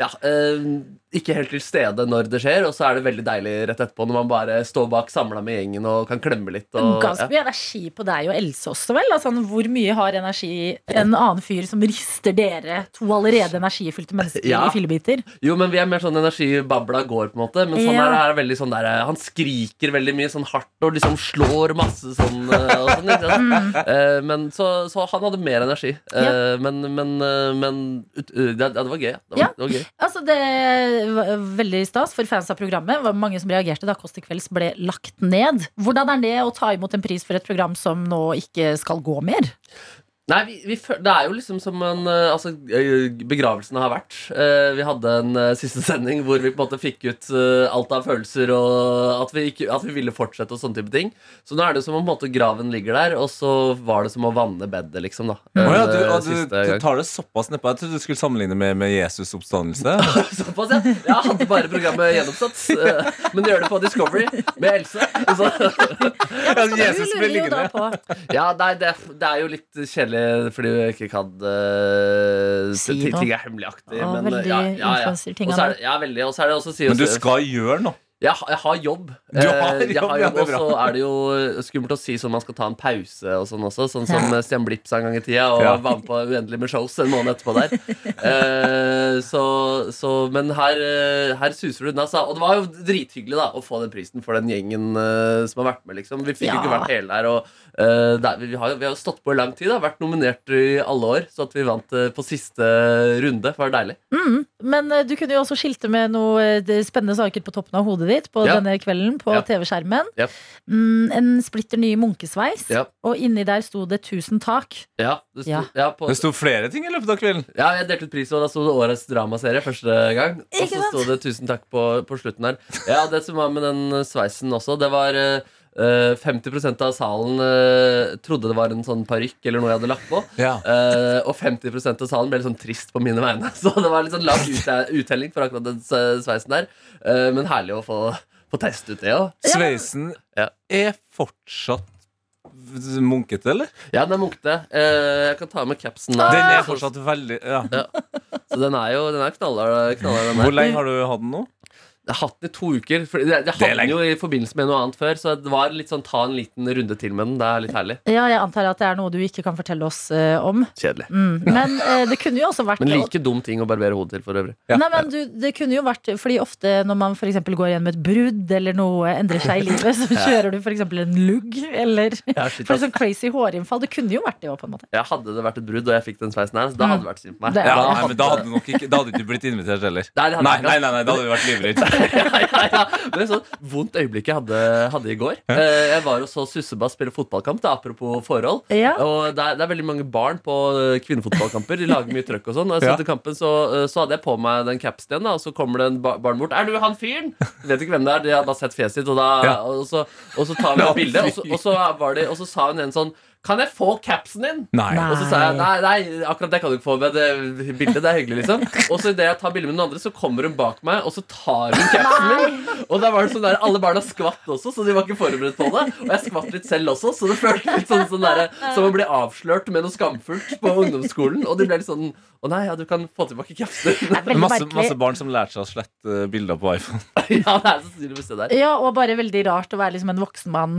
[SPEAKER 9] Ja. Eh, ikke helt til stede når det skjer, og så er det veldig deilig rett etterpå når man bare står bak samla med gjengen og kan klemme litt. Og,
[SPEAKER 2] Ganske
[SPEAKER 9] ja.
[SPEAKER 2] mye energi på deg og Else også, vel? Altså, hvor mye har energi en annen fyr som rister dere, to allerede energifylte mennesker,
[SPEAKER 9] Ja.
[SPEAKER 2] i fillebiter?
[SPEAKER 9] Jo, men vi er mer sånn energibabla går, på en måte. Men sånn
[SPEAKER 2] Ja.
[SPEAKER 9] er, veldig sånn der Han skriker veldig mye sånn hardt og liksom slår masse sånn. eh, Og sånn ikke sant? Eh, men så, så han hadde mer energi. Eh, Men, men, eh, men uh, det, det var gøy. Det var,
[SPEAKER 2] Ja.
[SPEAKER 9] det var gøy.
[SPEAKER 2] Altså, det veldig stas for fans av programmet. Det var mange som reagerte da Kåss til kvelds ble lagt ned. Hvordan er det å ta imot en pris for et program som nå ikke skal gå mer?
[SPEAKER 9] Nei, vi, vi, det er jo liksom som en eh, Altså, eh, begravelsene har vært. Eh, Vi hadde en siste sending hvor vi på en måte fikk ut alt av følelser, og at vi, ikke, at vi ville fortsette og sånne type ting. Så nå er det som om på en måte graven ligger der, og så var det som å vanne bedet, liksom. da
[SPEAKER 6] ja, du, ja, du, du tar det såpass nedpå. Jeg trodde du skulle sammenligne med, med Jesus' oppstandelse.
[SPEAKER 9] Såpass, ja. Jeg hadde bare programmet gjenoppsatt. Men gjør det på Discovery med Else. Så,
[SPEAKER 6] Ja, Jesus
[SPEAKER 2] lurer jo da
[SPEAKER 6] liggende.
[SPEAKER 9] ja, nei, det, det er jo litt kjedelig fordi vi ikke kan uh,
[SPEAKER 2] Si
[SPEAKER 9] Ting
[SPEAKER 2] noe.
[SPEAKER 9] ting er hemmeligaktig.
[SPEAKER 2] Å,
[SPEAKER 9] men,
[SPEAKER 2] veldig
[SPEAKER 9] ja, ja, ja.
[SPEAKER 2] influencer-ting
[SPEAKER 9] Og så er det, ja, veldig. Og så er det også si
[SPEAKER 6] Men du skal gjøre noe.
[SPEAKER 9] Jeg, har- jeg har jobb.
[SPEAKER 6] Du har
[SPEAKER 9] Eh,
[SPEAKER 6] jobb,
[SPEAKER 9] har jobb og så er det jo skummelt å si sånn man skal ta en pause og sånn også. Sånn som
[SPEAKER 2] Ja.
[SPEAKER 9] Stian Blipp sa en gang i tida, og
[SPEAKER 6] Ja.
[SPEAKER 9] var med på Uendelig med shows en måned etterpå der. Eh, så, så, men her, eh, her suser det unna. sa- Og det var jo drithyggelig da å få den prisen for den gjengen som har vært med, liksom. Vi fikk jo
[SPEAKER 2] Ja.
[SPEAKER 9] ikke vært hele der. Og eh, der, vi, har, jo- vi har stått på i lang tid, da. vært nominert i alle år. Så at vi vant på siste runde, var deilig.
[SPEAKER 2] Mm. Men eh, du kunne jo også skilte med noe eh, spennende saker på toppen av hodet ditt på
[SPEAKER 9] Ja.
[SPEAKER 2] denne kvelden på
[SPEAKER 9] Ja.
[SPEAKER 2] TV-skjermen.
[SPEAKER 9] Ja.
[SPEAKER 2] Mm, en splitter ny munkesveis,
[SPEAKER 9] Ja.
[SPEAKER 2] og inni der sto det 'tusen takk'.
[SPEAKER 9] Ja, det sto,
[SPEAKER 2] Ja.
[SPEAKER 9] ja. på,
[SPEAKER 6] Det sto flere ting i løpet av kvelden.
[SPEAKER 9] Ja, jeg delte ut pris, og da sto det årets dramaserie første gang. Og så sto det 'tusen takk' på, på slutten her. Ja, det som var med den sveisen også, det var eh, eh, 50% av salen uh, trodde det var en sånn parykk eller noe jeg hadde lagt på.
[SPEAKER 6] Ja.
[SPEAKER 9] Uh, og 50% av salen ble litt sånn trist på mine vegne. Så det var litt sånn lav uttelling for akkurat den sveisen der. Men herlig å få, få teste ut det òg.
[SPEAKER 6] Sveisen
[SPEAKER 9] Ja.
[SPEAKER 6] er fortsatt munkete, eller?
[SPEAKER 9] Ja, den er munkete. Jeg kan ta med capsen. der.
[SPEAKER 6] Den er fortsatt veldig ja.
[SPEAKER 9] Så den er jo den er knallhard.
[SPEAKER 6] Hvor lenge har du hatt den nå?
[SPEAKER 9] Hatt den i to uker. For jeg, jeg
[SPEAKER 6] Det er
[SPEAKER 9] hadde den jo i forbindelse med noe annet før, så det var litt sånn ta en liten runde til med den. Det er litt herlig.
[SPEAKER 2] Ja, jeg antar at det er noe du ikke kan fortelle oss uh, om.
[SPEAKER 9] Kjedelig.
[SPEAKER 2] Mm. Men uh, det kunne jo også vært
[SPEAKER 9] Men like dum ting å barbere hodet til, for øvrig.
[SPEAKER 2] Nei, men du, det kunne jo vært Fordi ofte når man eksempel går igjen med et brudd eller noe endrer seg i livet, så kjører du eksempel en lugg eller
[SPEAKER 9] Ja, shit,
[SPEAKER 2] for sånn crazy hårinnfall. Det kunne jo vært det òg, på en måte.
[SPEAKER 9] Ja, hadde det vært et brudd og jeg fikk den sveisen her, så da hadde det vært synd på meg.
[SPEAKER 2] Det-
[SPEAKER 6] Ja,
[SPEAKER 2] Ja,
[SPEAKER 6] nei, men da hadde du nok ikke Da hadde du ikke blitt invitert heller.
[SPEAKER 9] Nei,
[SPEAKER 6] Nei, nei, nei, nei da hadde du vært livredd.
[SPEAKER 9] ja, ja, ja. Men et sånt vondt øyeblikk jeg hadde, hadde i går. Eh, Jeg var og så Sussebass spille fotballkamp, da, apropos forhold.
[SPEAKER 2] Ja.
[SPEAKER 9] Og det er, det er veldig mange barn på eh, kvinnefotballkamper. De lager mye trøkk og sånn. Og
[SPEAKER 6] Ja.
[SPEAKER 9] etter kampen så, eh, så hadde jeg på meg den capsen igjen, da, og så kommer det en ba barn bort. 'Er du han fyren?' Jeg Vet ikke hvem det er, de har bare sett fjeset sitt, og, da,
[SPEAKER 6] Ja.
[SPEAKER 9] og, så, og så tar vi et bilde, og så, og, så var det, og så sa hun en sånn 'Kan jeg få capsen din?'
[SPEAKER 6] Nei.
[SPEAKER 9] Og så sa jeg nei, nei, akkurat det kan du ikke få med det bildet. Det er hyggelig, liksom. Og så idet jeg tar bilde med noen andre, så kommer hun bak meg, og så tar hun capsen min. Og da var det sånn der, alle barna skvatt også, så de var ikke forberedt på det. Og jeg skvatt litt selv også, så det føltes litt sånn, sånn der, som å bli avslørt med noe skamfullt på ungdomsskolen. Og de ble litt sånn Å nei, ja, du kan få tilbake capsen.
[SPEAKER 6] Masse, masse barn som lærte seg å slette eh, bilder på iPhone.
[SPEAKER 9] Ja, det er sannsynligvis det der.
[SPEAKER 2] Ja, og bare veldig rart å være liksom en voksen mann,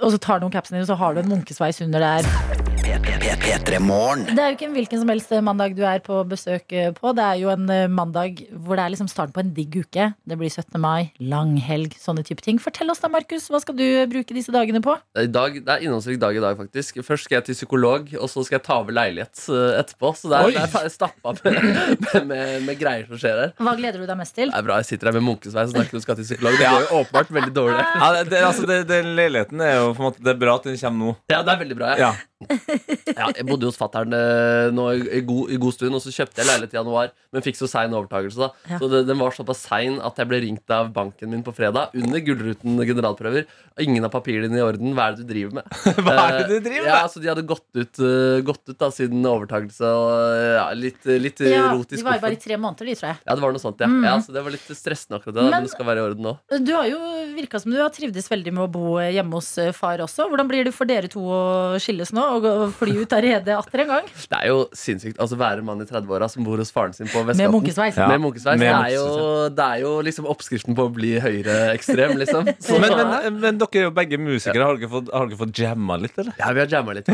[SPEAKER 2] og så tar du noen capsen din, og så har du en munkesveis under der.
[SPEAKER 3] P3 Morgen.
[SPEAKER 2] Det er jo ikke en hvilken som helst mandag du er på besøk eh, på. Det er jo en eh, mandag hvor det er liksom starten på en digg uke. Det blir 17. mai, langhelg, sånne type ting. Fortell oss da, Markus, hva skal du bruke disse dagene på?
[SPEAKER 9] I dag, det er innholdsrik dag i dag, faktisk. Først skal jeg til psykolog, og så skal jeg ta over leilighet eh, etterpå. Så det er, det er stappa med, med, med, greier som skjer her.
[SPEAKER 2] Hva gleder du deg mest til?
[SPEAKER 9] Det er bra jeg sitter her med munkesveis og snakker om skal til psykolog. Det går jo åpenbart veldig dårlig.
[SPEAKER 6] Ja, det, det, altså, det, leiligheten er jo på en måte Det er bra at den kommer nå.
[SPEAKER 9] Ja, det er veldig bra. Ja.
[SPEAKER 6] Ja.
[SPEAKER 9] Ja, jeg bodde hos fatter'n eh, nå i, god, i god stund, og så kjøpte jeg leilighet i januar, men fikk så sein overtakelse. da
[SPEAKER 2] Ja.
[SPEAKER 9] Så det, Den var såpass sein at jeg ble ringt av banken min på fredag under Gullruten generalprøver. Ingen av papirene dine i orden. Hva er det du driver med?
[SPEAKER 6] Hva er det du driver med?
[SPEAKER 9] Ja, så De hadde gått ut, eh, gått ut da siden overtakelse og eh, ja, litt, litt
[SPEAKER 2] Ja,
[SPEAKER 9] rot i
[SPEAKER 2] de var jo bare i tre måneder, de, tror jeg.
[SPEAKER 9] Ja, det var noe sånt, ja.
[SPEAKER 2] Mm.
[SPEAKER 9] ja så Det var litt stressende, akkurat det.
[SPEAKER 2] Men-
[SPEAKER 9] men det skal være i orden nå.
[SPEAKER 2] Du har jo virka som du har trivdes veldig med å bo hjemme hos eh, far også. Hvordan blir det for dere to å skilles nå og og fly ut av redet atter en gang?
[SPEAKER 9] Det er jo sinnssykt. Altså Være mann i 30-åra som bor hos faren sin på
[SPEAKER 2] Med munkesveis.
[SPEAKER 6] Ja.
[SPEAKER 9] Med munkesveis.
[SPEAKER 6] Med
[SPEAKER 9] det, er jo, det er jo liksom oppskriften på å bli høyreekstrem, liksom. Så,
[SPEAKER 6] Men, men, men dere er jo begge musikere. Har dere fått, har dere fått jamma litt, eller?
[SPEAKER 9] ja, vi har jamma litt.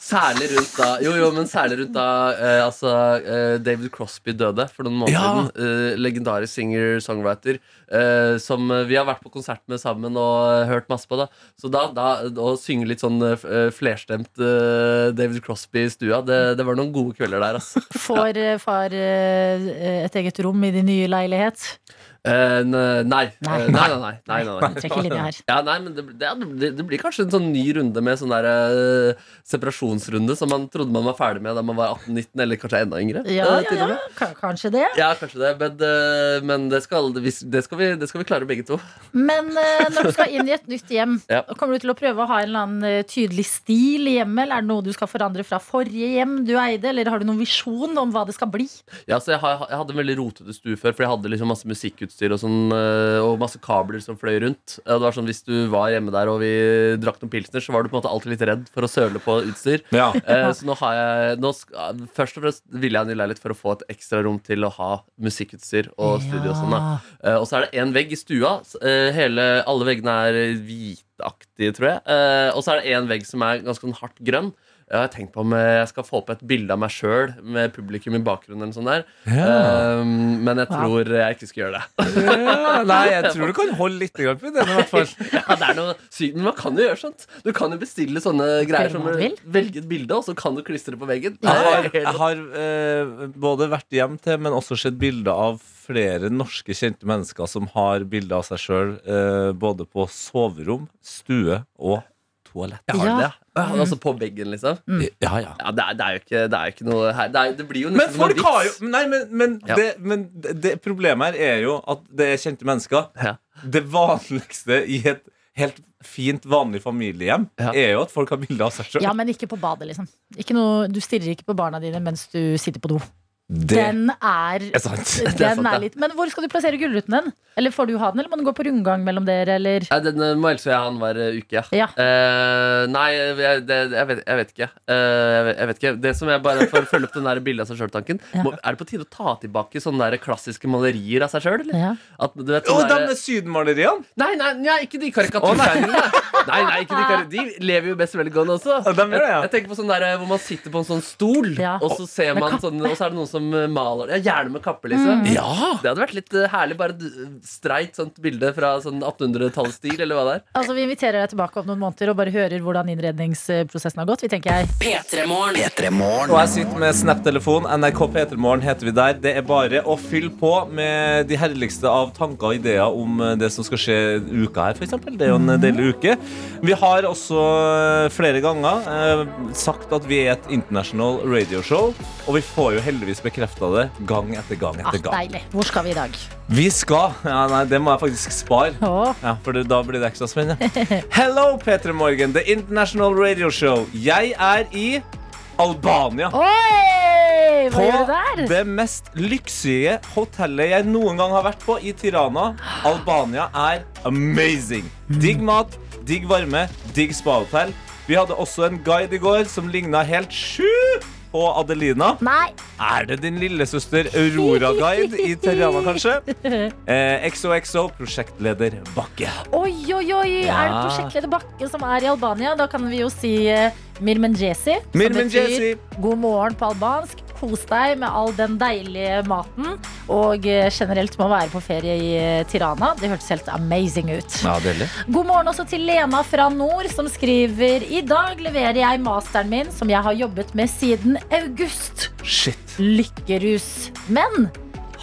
[SPEAKER 9] Særlig rundt da Jo, jo, men særlig rundt da eh, altså, eh, David Crosby døde for noen måneder
[SPEAKER 6] Ja.
[SPEAKER 9] siden. Eh, legendarisk singer-songwriter. eh, som vi har vært på konsert med sammen og hørt masse på. da Så da, da å synge litt sånn eh, eh, flerstemt David Crosby i stua, det, det var noen gode kvelder der, Altså.
[SPEAKER 2] Får eh, far eh, et eget rom i din nye leilighet?
[SPEAKER 9] Eh, nei.
[SPEAKER 2] Nei.
[SPEAKER 9] Eh, nei, nei, nei, nei, nei, nei.
[SPEAKER 2] Trekker linje her.
[SPEAKER 9] Ja, nei, men det, det, det, blir kanskje en sånn ny runde med sånn der uh, separasjonsrunde som man trodde man var ferdig med da man var 18-19, eller kanskje enda yngre.
[SPEAKER 2] Ja, ja, ja. Kanskje det.
[SPEAKER 9] Ja, kanskje det, men, men det, skal, det, det, skal vi, det skal vi klare begge to.
[SPEAKER 2] Men når du skal inn i et nytt hjem,
[SPEAKER 9] Ja.
[SPEAKER 2] kommer du til å prøve å ha en eller annen tydelig stil i hjemmet? Eller er det noe du skal forandre fra forrige hjem du eide? Eller har du noen visjon om hva det skal bli?
[SPEAKER 9] Ja, så jeg, jeg hadde en veldig rotete stue før, for jeg hadde liksom masse musikkutstyr og, sånn, eh, og masse kabler som fløy rundt. Det var sånn, Hvis du var hjemme der og vi drakk noen pilsner, så var du på en måte alltid litt redd for å søle på utstyr.
[SPEAKER 6] Ja.
[SPEAKER 9] Eh, så nå har jeg nå, Først og fremst ville jeg ha en ny leilighet for å få et ekstra rom til å ha musikkutstyr og studio. Og sånn da Eh, Og så er det én vegg i stua. Eh, hele, alle veggene er hvitaktige, tror jeg. Eh, og så er det én vegg som er ganske sånn hardt grønn. Jeg har tenkt på om eh, jeg skal få opp et bilde av meg sjøl med publikum i bakgrunnen. eller sånn der um, Men jeg tror jeg ikke skal gjøre det.
[SPEAKER 6] Ja, nei, jeg tror du kan holde litt grann på den, i hvert fall.
[SPEAKER 9] Ja, det er noe sykt, Men man kan jo gjøre sånt. Du kan jo bestille sånne greier som velge et bilde, og så kan du klistre det på veggen.
[SPEAKER 6] Jeg har, jeg har uh, både vært hjem til, men også sett bilder av flere norske kjente mennesker som har bilder av seg sjøl både på soverom, stue og toalett.
[SPEAKER 9] Jeg har
[SPEAKER 2] Ja.
[SPEAKER 9] det, ja. Altså på veggen, liksom.
[SPEAKER 6] Ja, ja.
[SPEAKER 9] Ja, det er, det er jo ikke, det er jo ikke noe her det, er, det blir jo
[SPEAKER 6] Men
[SPEAKER 9] nesten
[SPEAKER 6] folk
[SPEAKER 9] noe
[SPEAKER 6] har jo. Nei, men, men,
[SPEAKER 9] Ja.
[SPEAKER 6] det, men det, det problemet her er jo at det er kjente mennesker.
[SPEAKER 9] Ja.
[SPEAKER 6] Det vanligste i et helt fint, vanlig familiehjem
[SPEAKER 9] Ja.
[SPEAKER 6] er jo at folk har bilder av seg sjøl.
[SPEAKER 2] Ja, men ikke på badet, liksom. Ikke noe, du stirrer ikke på barna dine mens du sitter på do.
[SPEAKER 6] Det
[SPEAKER 2] Den er,
[SPEAKER 6] er sant.
[SPEAKER 9] Den er sant,
[SPEAKER 2] er litt Men hvor skal du plassere gullruten din? Eller får du ha den, eller må den gå på rundgang mellom dere, eller?
[SPEAKER 9] Nei, den eh, må Else og jeg ha annenhver eh, uke.
[SPEAKER 2] Ja.
[SPEAKER 9] Eh, nei, jeg, det, jeg, vet, jeg vet ikke. Uh, jeg, vet, jeg vet ikke. Det som jeg bare For å følge opp den der bildet av seg sjøl-tanken,
[SPEAKER 2] Ja.
[SPEAKER 9] er det på tide å ta tilbake sånne der klassiske malerier av seg sjøl?
[SPEAKER 2] Ja.
[SPEAKER 9] At, du vet, sånne
[SPEAKER 6] de sydenmaleriene!
[SPEAKER 9] Nei, nei, nei, ikke de karikaturtegningene. nei, nei, ikke de, kar- de lever jo best velgående også.
[SPEAKER 6] Ja, de gjør det, ja.
[SPEAKER 9] jeg, jeg tenker på sånn der hvor man sitter på en sånn stol,
[SPEAKER 2] Ja.
[SPEAKER 9] og så ser man sånn, og så er det noen som eh, maler Ja, gjerne med kappe, liksom.
[SPEAKER 2] Mm.
[SPEAKER 6] Ja!
[SPEAKER 9] Det hadde vært litt eh, herlig. Bare et streit sånt bilde fra sånn 1800-tallsstil, eller hva det er.
[SPEAKER 2] Altså, Vi inviterer deg tilbake om noen måneder og bare hører hvordan innredningsprosessen har gått. Vi tenker jeg
[SPEAKER 3] P3 Morgen.
[SPEAKER 6] Og jeg sitter med Snap-telefon. NRK P3morgen heter vi der. Det er bare å fylle på med de herligste av tanker og ideer om eh, det som skal skje uka her, f.eks. Det er jo en deilig uke. Vi har også flere ganger eh, sagt at vi er et international radioshow, og vi får jo heldigvis bekrefta det gang etter gang
[SPEAKER 2] ah,
[SPEAKER 6] etter gang.
[SPEAKER 2] Deilig. Hvor skal vi i dag?
[SPEAKER 6] Vi skal ja, Nei, det må jeg faktisk spare.
[SPEAKER 2] Oh.
[SPEAKER 6] Ja, for da blir det ekstra spennende. Hello, P3 Morgen, The International Radio Show. Jeg er i Albania.
[SPEAKER 2] Oi! Hva
[SPEAKER 6] På
[SPEAKER 2] gjør du der?
[SPEAKER 6] det mest lyksige hotellet jeg noen gang har vært på i Tirana. Albania er amazing. Digg mat, digg varme, digg spahotell. Vi hadde også en guide i går som ligna helt sjukt på Adelina.
[SPEAKER 2] Nei!
[SPEAKER 6] Er det din lillesøster Aurora-guide i Terrana, kanskje? Eh, XOXO, prosjektleder Bakke.
[SPEAKER 2] Oi, oi, oi! Er det prosjektleder Bakke som er i Albania? Da kan vi jo si uh, Mirmenjesi. God morgen på albansk. Kos deg med all den deilige maten. Og generelt generelt må være på ferie i eh, Tirana. Det hørtes helt amazing ut.
[SPEAKER 6] Ja.
[SPEAKER 2] God morgen også til Lena fra nord, som skriver I dag leverer jeg masteren min, som jeg har jobbet med siden august.
[SPEAKER 6] Shit.
[SPEAKER 2] Lykkerus. Men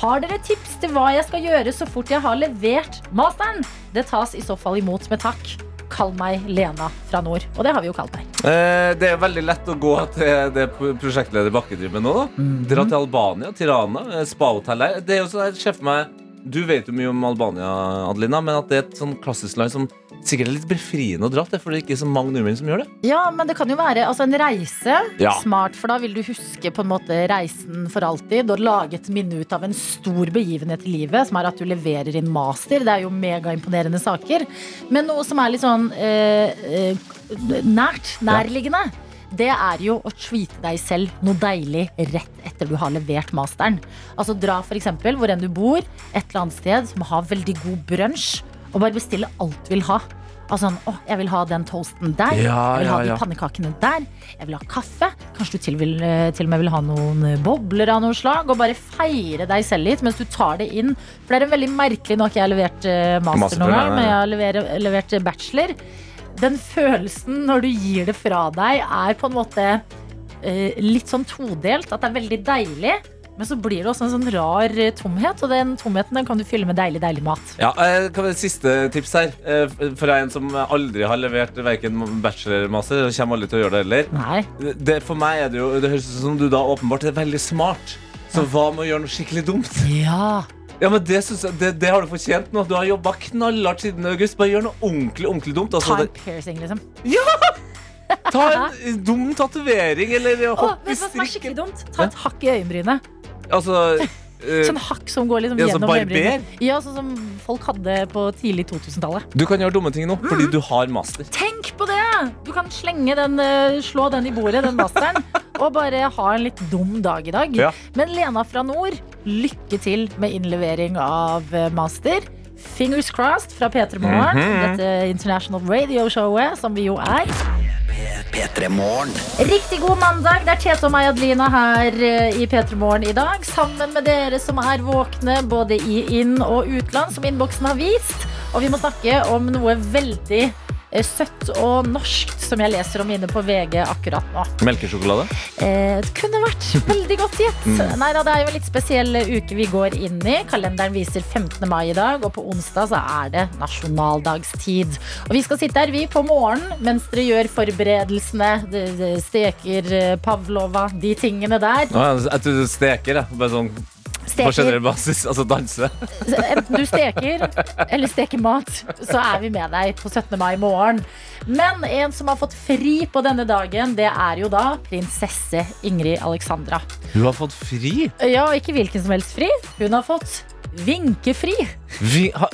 [SPEAKER 2] har dere tips til hva jeg skal gjøre så fort jeg har levert masteren? Det tas i så fall imot med takk. Kall meg Lena fra nord. Og det har vi jo kalt deg.
[SPEAKER 6] Eh, det er veldig lett å gå til det prosjektleder Bakke driver med nå. da Dra til Albania, Tirana, eh, spahotell der. Det er jo sånn jeg ser for meg Du vet jo mye om Albania, Adelina, men at det er et sånn klassisk land som sikkert er litt befriende å dra til, for det er ikke så mange nordmenn som gjør det.
[SPEAKER 2] Ja, men det kan jo være altså en reise.
[SPEAKER 6] Ja.
[SPEAKER 2] Smart, for da vil du huske på en måte reisen for alltid og lage et minne ut av en stor begivenhet i livet, som er at du leverer inn master. Det er jo megaimponerende saker. Men noe som er litt sånn eh, eh, nært, nærliggende. Det er jo å treate deg selv noe deilig rett etter du har levert masteren. Altså Dra eksempel hvor enn du bor, et eller annet sted som har veldig god brunsj, og bare bestille alt du vil ha. Altså sånn, åh, jeg vil ha den toasten der.
[SPEAKER 6] Ja,
[SPEAKER 2] jeg vil ha
[SPEAKER 6] ja,
[SPEAKER 2] de pannekakene der. Jeg vil ha kaffe. Kanskje du til, vil, eh, til og med vil ha noen eh, bobler av noe slag. Og bare feire deg selv litt mens du tar det inn. For det er en veldig merkelig Nå har ikke jeg levert eh, master,
[SPEAKER 6] Master,
[SPEAKER 2] noen gang, men jeg har levert, levert bachelor. Den følelsen når du gir det fra deg, er på en måte eh, litt sånn todelt. At det er veldig deilig. Men så blir det også en sånn rar eh, tomhet, og den tomheten den kan du fylle med deilig, deilig mat.
[SPEAKER 6] Ja, eh, kan vi Siste tips her. Eh, For en som aldri har levert verken bachelormaster, og kommer aldri til å gjøre det heller.
[SPEAKER 2] Nei.
[SPEAKER 6] Det, for meg er det jo Det høres ut som du da åpenbart er veldig smart. Så hva med å gjøre noe skikkelig dumt?
[SPEAKER 2] Ja.
[SPEAKER 6] Ja, men Det, jeg, det, det har du fortjent nå. Du har jobba knallhardt siden august. Bare gjør noe ordentlig ordentlig dumt.
[SPEAKER 2] Ta
[SPEAKER 6] Altså,
[SPEAKER 2] en piercing, liksom. Ja!
[SPEAKER 6] ta en dum tatovering, eller hopp i
[SPEAKER 2] strikken. Ta et hakk i øyenbrynet.
[SPEAKER 6] Altså
[SPEAKER 2] Sånn hakk som går liksom
[SPEAKER 6] Ja,
[SPEAKER 2] gjennom
[SPEAKER 6] barber?
[SPEAKER 2] Ja, sånn som folk hadde på tidlig 2000-tallet.
[SPEAKER 6] Du kan gjøre dumme ting nå,
[SPEAKER 2] Mm.
[SPEAKER 6] fordi du har master.
[SPEAKER 2] Tenk på det! Du kan slenge den, eh, slå den i bordet, den masteren, og bare ha en litt dum dag i dag.
[SPEAKER 6] Ja.
[SPEAKER 2] Men Lena fra nord, lykke til med innlevering av eh, master. Fingers crossed fra P3 Morgen,
[SPEAKER 6] Mhm.
[SPEAKER 2] dette international radio-showet som vi jo er.
[SPEAKER 3] P3 Morgen.
[SPEAKER 2] Riktig god mandag. Det er Tete og meg, Adelina, her eh, i P3 Morgen i dag. Sammen med dere som er våkne både i inn- og utland, som innboksen har vist. Og vi må snakke om noe veldig søtt og norskt som jeg leser om inne på VG akkurat nå.
[SPEAKER 6] Melkesjokolade?
[SPEAKER 2] Eh, det kunne vært veldig godt gjett. Nei da, det er jo en litt spesiell uke vi går inn i. Kalenderen viser 15. mai i dag, og på onsdag så er det nasjonaldagstid. Og vi skal sitte her, vi, på morgenen mens dere gjør forberedelsene. Steker eh, pavlova, de tingene der.
[SPEAKER 6] Nå, jeg, jeg du steker. Jeg. Bare sånn På generell basis. Altså danse.
[SPEAKER 2] Enten du steker eller steker mat, så er vi med deg på 17. mai i morgen. Men en som har fått fri på denne dagen, det er jo da prinsesse Ingrid Alexandra.
[SPEAKER 6] Hun har fått fri.
[SPEAKER 2] Ja, ikke hvilken som helst fri. Hun har fått vinkefri.
[SPEAKER 6] Vi, har,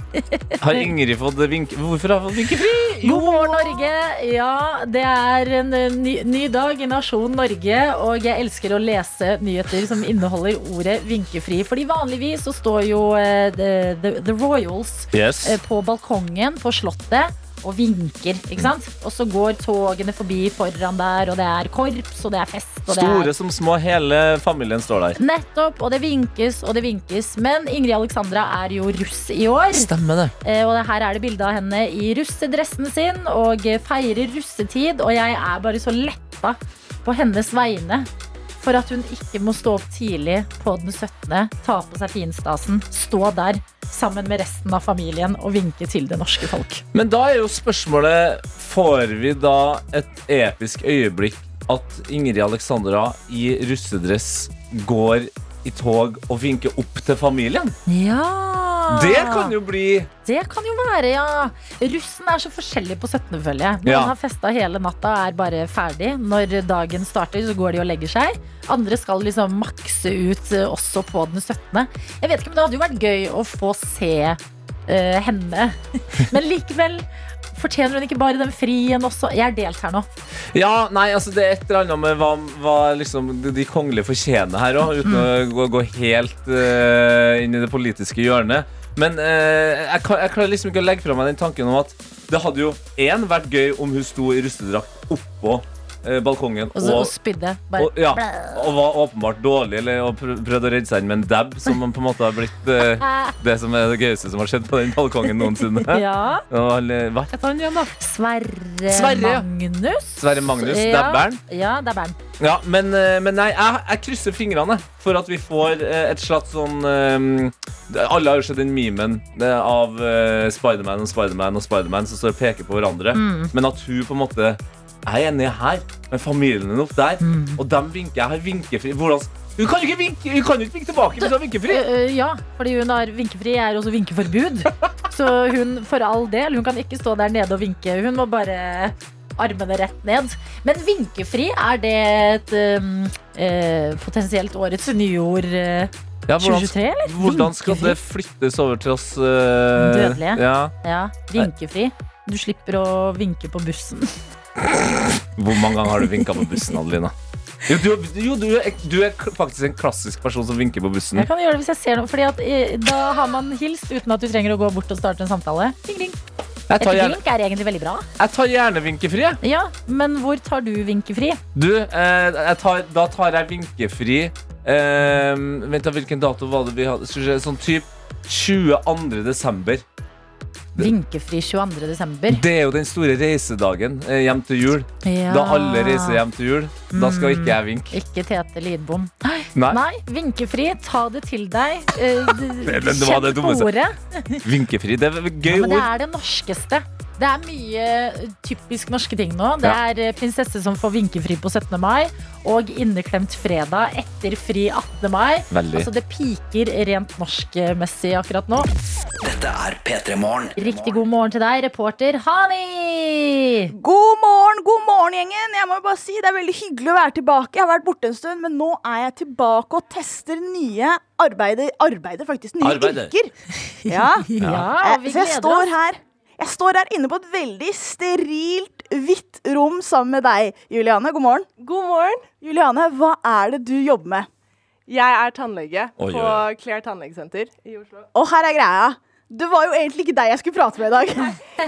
[SPEAKER 6] har Ingrid fått vinke... Hvorfor har hun fått vinkefri?
[SPEAKER 2] God morgen, Norge! Ja, det er en eh, ny, ny dag i nasjonen Norge, og jeg elsker å lese nyheter som inneholder ordet vinkefri. Fordi vanligvis så står jo uh, the, the, the Royals
[SPEAKER 6] Yes.
[SPEAKER 2] uh, på balkongen på Slottet og vinker, ikke sant? Og så går togene forbi foran der, og det er korps, og det er fest, og det er
[SPEAKER 6] Store som små, hele familien står der.
[SPEAKER 2] Nettopp, og det vinkes og det vinkes. Men Ingrid Alexandra er jo russ i år.
[SPEAKER 6] Stemmer det.
[SPEAKER 2] Eh, Og her er det bilde av henne i russedressen sin og feirer russetid. Og jeg er bare så letta på hennes vegne for at hun ikke må stå opp tidlig på den 17., ta på seg finstasen, stå der sammen med resten av familien og vinke til det norske folk.
[SPEAKER 6] Men da er jo spørsmålet Får vi da et episk øyeblikk at Ingrid Alexandra i russedress går i tog og vinke opp til familien?
[SPEAKER 2] Ja!
[SPEAKER 6] Det kan jo bli
[SPEAKER 2] Det kan jo være, ja. Russen er så forskjellig på 17., føler jeg. Noen
[SPEAKER 6] Ja.
[SPEAKER 2] har festa hele natta og er bare ferdig. Når dagen starter, så går de og legger seg. Andre skal liksom makse ut eh, også på den 17. Jeg vet ikke, men Det hadde jo vært gøy å få se eh, henne. Men likevel fortjener hun ikke bare den frien også. Jeg er delt her nå.
[SPEAKER 6] Ja, nei, altså det er et eller annet med hva, hva liksom de, kongelige fortjener her òg, uten å gå, gå helt uh, inn i det politiske hjørnet. Men eh, jeg, jeg klarer liksom ikke å legge fra meg den tanken om at det hadde jo én vært gøy om hun sto i russedrakt oppå balkongen
[SPEAKER 2] Og og
[SPEAKER 6] og,
[SPEAKER 2] spydde. Bare.
[SPEAKER 6] og, ja, og var åpenbart dårlig, eller og prøvde å redde seg inn med en dab, som på en måte har blitt eh, det som er det gøyeste som har skjedd på den balkongen noensinne.
[SPEAKER 2] Ja.
[SPEAKER 6] Og, eller, hva het han igjen, da?
[SPEAKER 2] Sverre,
[SPEAKER 6] Sverre.
[SPEAKER 2] Magnus.
[SPEAKER 6] Sverre Magnus,
[SPEAKER 2] Ja.
[SPEAKER 6] dabberen.
[SPEAKER 2] Ja, dabberen.
[SPEAKER 6] Ja, men, eh, men nei, jeg, jeg krysser fingrene for at vi får eh, et slags sånn um, Alle har jo sett den memen eh, av uh, Spiderman og Spiderman og Spiderman som står og peker på hverandre. Men at hun på en måte er enig her, med familien er opp der, og dem vinker. Jeg har vinkefri. Hvordan Hun kan jo ikke vinke, hun kan jo ikke vinke tilbake hvis hun har vinkefri!
[SPEAKER 2] Eh, eh, ja, fordi hun har vinkefri, er også vinkeforbud. Så hun, for all del, hun kan ikke stå der nede og vinke. Hun må bare armene rett ned. Men vinkefri, er det et eh, potensielt årets nyord
[SPEAKER 6] Ja, hvordan,
[SPEAKER 2] 2023, eller?
[SPEAKER 6] hvordan skal
[SPEAKER 2] Vinkefri?
[SPEAKER 6] det flyttes over til oss eh,
[SPEAKER 2] Dødelige.
[SPEAKER 6] Ja.
[SPEAKER 2] Ja, vinkefri. Du slipper å vinke på bussen.
[SPEAKER 6] Hvor mange ganger har du vinka på bussen, Adelina? Jo, du, jo du, er, du er faktisk en klassisk person som vinker på bussen.
[SPEAKER 2] Jeg kan gjøre det hvis jeg ser noe, Fordi at, eh, da har man hilst uten at du trenger å gå bort og starte en samtale. Ding, ding. Et
[SPEAKER 6] gjerne,
[SPEAKER 2] vink er egentlig veldig bra.
[SPEAKER 6] jeg tar gjerne vinkefri.
[SPEAKER 2] Ja, Men hvor tar du vinkefri?
[SPEAKER 6] Du, eh, tar, da tar jeg vinkefri eh, Vent, da, hvilken dato var det vi hadde? Sånn typ 22. desember.
[SPEAKER 2] Vinkefri 22. desember.
[SPEAKER 6] Det er jo den store reisedagen eh, hjem til jul.
[SPEAKER 2] Ja.
[SPEAKER 6] Da alle reiser hjem til jul. Da skal ikke jeg vinke.
[SPEAKER 2] Ikke Tete Lidbom. Nei.
[SPEAKER 6] Nei.
[SPEAKER 2] vinkefri. Ta det til deg. Eh,
[SPEAKER 6] Det- det var det
[SPEAKER 2] Kjenn på
[SPEAKER 6] dummeste.
[SPEAKER 2] ordet.
[SPEAKER 6] Vinkefri. Det er et
[SPEAKER 2] Ja,
[SPEAKER 6] gøy
[SPEAKER 2] men det
[SPEAKER 6] ord.
[SPEAKER 2] er det norskeste. Det er mye typisk norske ting nå. Det er eh, prinsesse som får vinkefri på 17. mai, og inneklemt fredag etter fri 18. mai.
[SPEAKER 6] Veldig.
[SPEAKER 2] Altså Det piker rent norskmessig akkurat nå.
[SPEAKER 3] Dette er P3 Morgen.
[SPEAKER 2] Riktig god morgen til deg, reporter Hani!
[SPEAKER 1] God morgen, god morgen, gjengen. Jeg må jo bare si Det er veldig hyggelig å være tilbake. Jeg har vært borte en stund, men nå er jeg tilbake og tester nye arbeider. Arbeider, faktisk. Nye
[SPEAKER 6] Arbeider.
[SPEAKER 1] yrker. Ja.
[SPEAKER 2] Ja,
[SPEAKER 1] Eh,
[SPEAKER 2] vi
[SPEAKER 1] Så jeg
[SPEAKER 2] gleder
[SPEAKER 1] står
[SPEAKER 2] oss.
[SPEAKER 1] her Jeg står her inne på et veldig sterilt, hvitt rom sammen med deg, Juliane. God morgen.
[SPEAKER 10] God morgen.
[SPEAKER 1] Juliane, hva er det du jobber med?
[SPEAKER 10] Jeg er tannlege
[SPEAKER 6] Oi,
[SPEAKER 10] på
[SPEAKER 6] oi.
[SPEAKER 10] Claire tannlegesenter i Oslo.
[SPEAKER 1] Og her er greia. Det var jo egentlig ikke deg jeg skulle prate med i dag.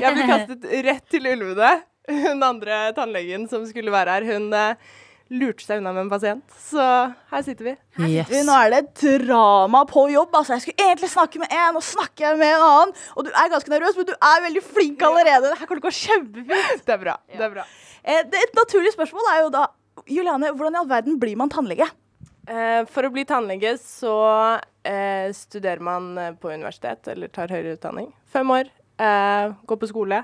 [SPEAKER 10] Jeg ble kastet rett til ulvene. Hun andre tannlegen som skulle være her, hun eh, lurte seg unna med en pasient. Så her sitter vi.
[SPEAKER 2] Her Yes.
[SPEAKER 1] vi, Nå er det drama på jobb. Altså, jeg skulle egentlig snakke med en, og snakker jeg med en annen. Og du er ganske nervøs, men du er veldig flink allerede. Det her kommer til å gå kjempefint.
[SPEAKER 10] Det er bra. det er bra.
[SPEAKER 1] Eh, det, et naturlig spørsmål er jo da Juliane, hvordan i all verden blir man tannlege?
[SPEAKER 10] Eh, for å bli tannlege så eh, studerer man på universitet eller tar høyere utdanning. Fem år. Eh, går på skole.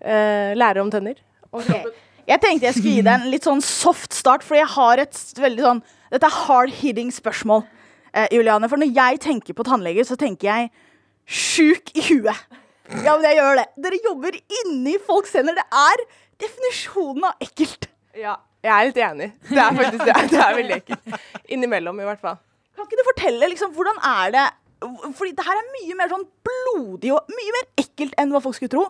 [SPEAKER 10] Eh, lærer om tenner. Og jobber-
[SPEAKER 1] Jeg tenkte jeg skulle gi deg en litt sånn soft start, fordi jeg har et veldig sånn Dette er hard hitting spørsmål. eh, Juliane. For når jeg tenker på tannleger, så tenker jeg sjuk i huet. Ja, men jeg gjør det. Dere jobber inni folks hender. Det er definisjonen av ekkelt.
[SPEAKER 10] Ja, jeg er litt enig. Det er faktisk det. Det er veldig ekkelt. Innimellom, i hvert fall.
[SPEAKER 1] Kan ikke du fortelle liksom, hvordan er det Fordi det her er mye mer sånn blodig og mye mer ekkelt enn hva folk skulle tro.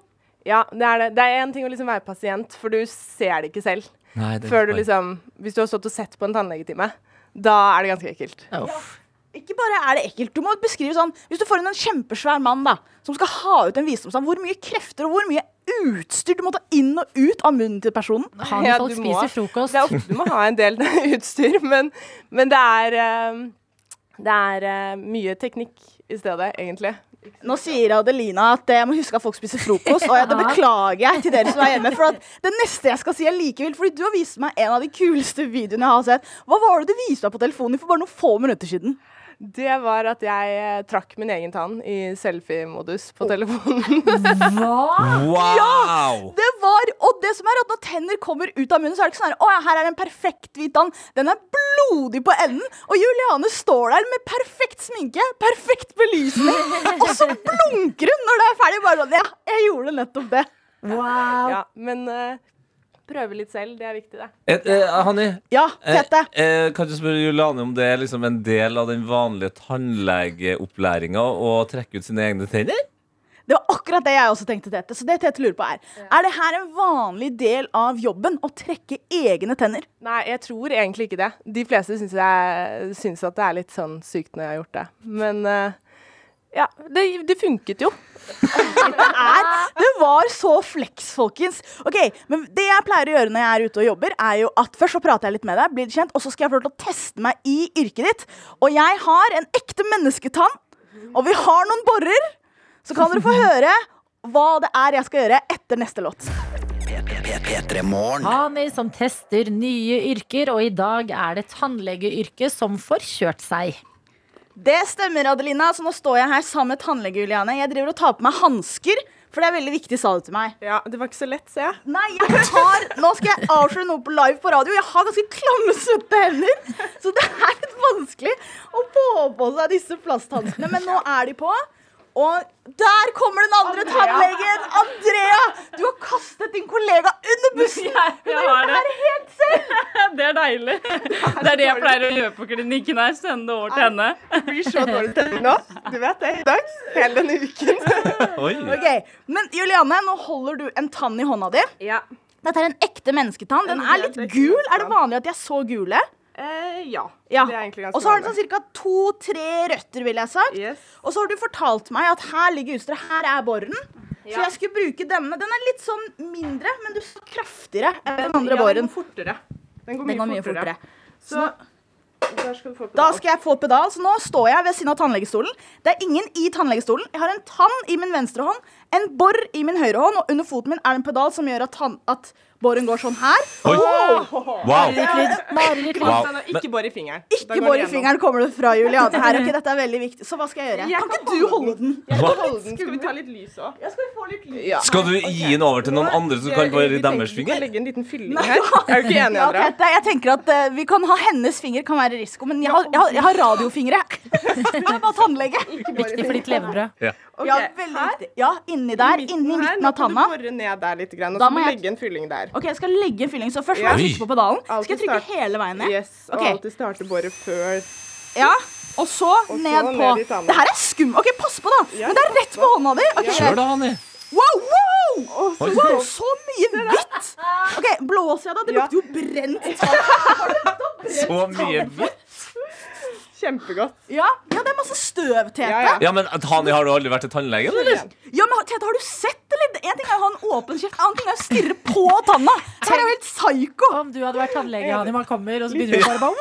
[SPEAKER 10] Ja, det er det. Det er én ting å liksom være pasient, for du ser det ikke selv.
[SPEAKER 6] Nei, det
[SPEAKER 10] Før du liksom Hvis du har stått og sett på en tannlegetime, da er det ganske ekkelt.
[SPEAKER 1] Ikke bare er det ekkelt. Du må beskrive sånn Hvis du får inn en kjempesvær mann da som skal ha ut en visdomstann, hvor mye krefter og hvor mye utstyr du må ta inn og ut av munnen til personen.
[SPEAKER 2] Han
[SPEAKER 10] Ja,
[SPEAKER 2] folk
[SPEAKER 10] spiser må-
[SPEAKER 2] frokost.
[SPEAKER 10] Det er ofte du må ha en del utstyr, men, men det er eh, Det er eh, mye teknikk i stedet, egentlig.
[SPEAKER 1] Nå sier Adelina at jeg må huske at folk spiser frokost, og det beklager jeg til dere som er hjemme. For at det neste jeg skal si er like vilt, fordi du har vist meg en av de kuleste videoene jeg har sett. Hva var det du viste meg på telefonen for bare noen få minutter siden?
[SPEAKER 10] Det var at jeg eh, trakk min egen tann i selfie-modus på telefonen. Hva?!
[SPEAKER 6] Wow!
[SPEAKER 1] Det var, og det som er at Når tenner kommer ut av munnen, så er det ikke sånn her, å, ja, her er en perfekt hvit tann. Den er blodig på enden. Og Juliane står der med perfekt sminke, perfekt belysning, og så blunker hun når det er ferdig. Bare sånn, ja, jeg gjorde nettopp det. Wow.
[SPEAKER 10] Ja, men eh, prøve litt selv, det er viktig, det.
[SPEAKER 6] Et, eh, Hanni,
[SPEAKER 1] Ja,
[SPEAKER 6] eh,
[SPEAKER 1] Tete.
[SPEAKER 6] eh, kan du spørre Juliane om det er liksom en del av den vanlige tannlegeopplæringa å trekke ut sine egne tenner?
[SPEAKER 1] Det var akkurat det jeg også tenkte, Tete. Så det Tete lurer på er Er det her en vanlig del av jobben å trekke egne tenner?
[SPEAKER 10] Nei, jeg tror egentlig ikke det. De fleste syns, jeg, syns at det er litt sånn sykt når jeg har gjort det. Men eh, ja, det, det funket jo.
[SPEAKER 1] Det, er, det var så flex, folkens. Ok, men Det jeg pleier å gjøre når jeg er ute og jobber, er jo at først så prater jeg litt med deg, blir kjent, og så skal jeg få lov til å teste meg i yrket ditt. Og jeg har en ekte mennesketann, og vi har noen borer. Så kan dere få høre hva det er jeg skal gjøre etter neste låt.
[SPEAKER 3] P3
[SPEAKER 2] Hani som tester nye yrker, og i dag er det tannlegeyrket som får kjørt seg.
[SPEAKER 1] Det stemmer, Adelina. Så nå står jeg her sammen med tannlege Juliane. Jeg driver og tar på meg hansker, for det er veldig viktig, sa du til meg.
[SPEAKER 10] Ja, Det var ikke så lett, ser jeg.
[SPEAKER 1] Nei, jeg tar, Nå skal jeg avsløre noe på live på radio. Jeg har ganske klamme, svette hender. Så det er litt vanskelig å få på seg disse plasthanskene. Men nå er de på. Og der kommer den andre tannlegen! Andrea! Du har kastet din kollega under bussen! Hun har gjort det her helt selv!
[SPEAKER 11] Det er deilig. Det er det jeg pleier å gjøre på klinikken her. Sende det over til henne.
[SPEAKER 10] Det blir så dårlig stemning nå. Du vet det i dag. Hele denne uken.
[SPEAKER 6] Oi.
[SPEAKER 1] Ok, Men Juliane, nå holder du en tann i hånda di.
[SPEAKER 10] Ja.
[SPEAKER 1] Dette er en ekte mennesketann. Den er litt gul. Er det vanlig at de er så gule?
[SPEAKER 10] Eh, ja.
[SPEAKER 1] Ja.
[SPEAKER 10] Det er egentlig ganske
[SPEAKER 1] Og så har
[SPEAKER 10] du
[SPEAKER 1] sånn ca. to-tre røtter, vil jeg sagt.
[SPEAKER 10] Yes.
[SPEAKER 1] Og så har du fortalt meg at her ligger utstyret. Her er boren. Så jeg skulle bruke denne. Den er litt sånn mindre, men du så kraftigere enn den andre
[SPEAKER 10] ja,
[SPEAKER 1] boren.
[SPEAKER 10] Den går fortere. Den går
[SPEAKER 1] Den
[SPEAKER 10] mye,
[SPEAKER 1] går mye fortere.
[SPEAKER 10] Så der skal
[SPEAKER 1] Da skal jeg få pedal, så nå står jeg ved siden av tannlegestolen. Det er ingen i tannlegestolen. Jeg har en tann i min venstre hånd, en bor i min høyre hånd, og under foten min er det en pedal som gjør at, tann, at boren går sånn her.
[SPEAKER 6] Oi. Wow.
[SPEAKER 2] Mareritt-lyd.
[SPEAKER 6] Wow.
[SPEAKER 10] Ikke bor i fingeren.
[SPEAKER 1] Ikke
[SPEAKER 10] går
[SPEAKER 1] bor i fingeren kommer det fra Juliane her. okay, dette er veldig viktig. Så hva skal jeg gjøre?
[SPEAKER 10] Jeg
[SPEAKER 1] Kan
[SPEAKER 10] kan
[SPEAKER 1] ikke du holde den?
[SPEAKER 10] Holde den. Skal vi ta litt lys òg?
[SPEAKER 1] Ja, skal få litt lys?
[SPEAKER 10] Ja.
[SPEAKER 6] Skal du gi den over til noen andre som kan i deres
[SPEAKER 10] Vi
[SPEAKER 6] finger?
[SPEAKER 10] legge en liten fylling her. Er du ikke enig,
[SPEAKER 1] Ja,
[SPEAKER 10] Andrea?
[SPEAKER 1] Jeg tenker at uh, vi kan ha hennes finger kan være risiko, men jeg har, jeg har, jeg har radiofingre. Jeg er bare tannlege.
[SPEAKER 2] Viktig for ditt levebrød.
[SPEAKER 10] Ok,
[SPEAKER 1] Ja, veldig
[SPEAKER 10] her,
[SPEAKER 1] viktig. Ja, inni der. Inni
[SPEAKER 10] her,
[SPEAKER 1] midten
[SPEAKER 10] nå
[SPEAKER 1] av
[SPEAKER 10] kan
[SPEAKER 1] tanna.
[SPEAKER 10] du bore ned der litt, grann, og
[SPEAKER 1] Da
[SPEAKER 10] så
[SPEAKER 1] må jeg-
[SPEAKER 10] legge en fylling der.
[SPEAKER 1] Ok, Jeg skal legge en fylling, så først må jeg trykke på pedalen. Skal jeg trykke
[SPEAKER 10] start-
[SPEAKER 1] hele veien ned?
[SPEAKER 10] Yes, og alltid starte boret før
[SPEAKER 1] Ja, og så
[SPEAKER 10] så
[SPEAKER 1] ned på
[SPEAKER 10] ned.
[SPEAKER 1] Det her er skum. Ok, pass på, da.
[SPEAKER 10] Ja,
[SPEAKER 1] Men det er rett på hånda di. Okay.
[SPEAKER 6] Kjør da, Hanni.
[SPEAKER 1] Wow, wow!
[SPEAKER 10] Oh, så
[SPEAKER 1] wow! Så mye hvitt. OK, blåser jeg da? Det
[SPEAKER 10] Ja.
[SPEAKER 1] lukter jo brent.
[SPEAKER 6] Så mye hvitt.
[SPEAKER 10] Kjempegodt.
[SPEAKER 1] Ja, ja, det er masse støv, Tete.
[SPEAKER 10] Ja, ja.
[SPEAKER 6] Ja, men Tani, har du aldri vært til tannlegen, eller?
[SPEAKER 1] Ja, men Tete, har du sett eller? En ting er å ha en åpen kjeft, en annen ting er å stirre på tanna. Det her er jo helt psyko.
[SPEAKER 2] Om du hadde vært tannlege, Hani, man kommer, og så begynner du bare bare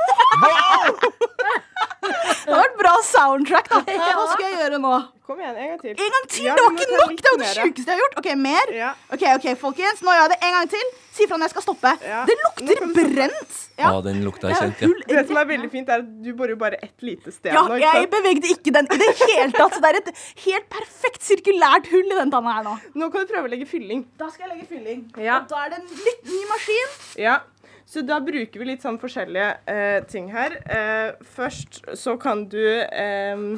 [SPEAKER 1] Det var vært bra soundtrack, da. Hva skal jeg gjøre nå?
[SPEAKER 10] Kom igjen, en gang til.
[SPEAKER 1] En gang til!
[SPEAKER 10] Ja,
[SPEAKER 1] det var ikke nok!
[SPEAKER 10] litt
[SPEAKER 1] Det var det sjukeste jeg har gjort. Ok, mer?
[SPEAKER 10] Ja.
[SPEAKER 1] Ok, ok, folkens. Nå gjør jeg det en gang til. Si fra når jeg skal stoppe. Det lukter brent.
[SPEAKER 6] Ja, den lukta
[SPEAKER 1] Det
[SPEAKER 6] er
[SPEAKER 1] er
[SPEAKER 6] kjent, ja.
[SPEAKER 10] Det som er veldig fint, er at du borer jo bare ett lite sted
[SPEAKER 1] Ja,
[SPEAKER 10] nå.
[SPEAKER 1] jeg bevegde ikke den i det hele tatt. Så det er et helt perfekt sirkulært hull i den tanna her nå.
[SPEAKER 10] Nå kan du prøve å legge fylling.
[SPEAKER 1] Da skal jeg legge fylling.
[SPEAKER 10] Ja.
[SPEAKER 1] Og da er det en litt ny maskin.
[SPEAKER 10] Ja. Så da bruker vi litt sånn forskjellige eh, ting her. Eh, først så kan du ehm,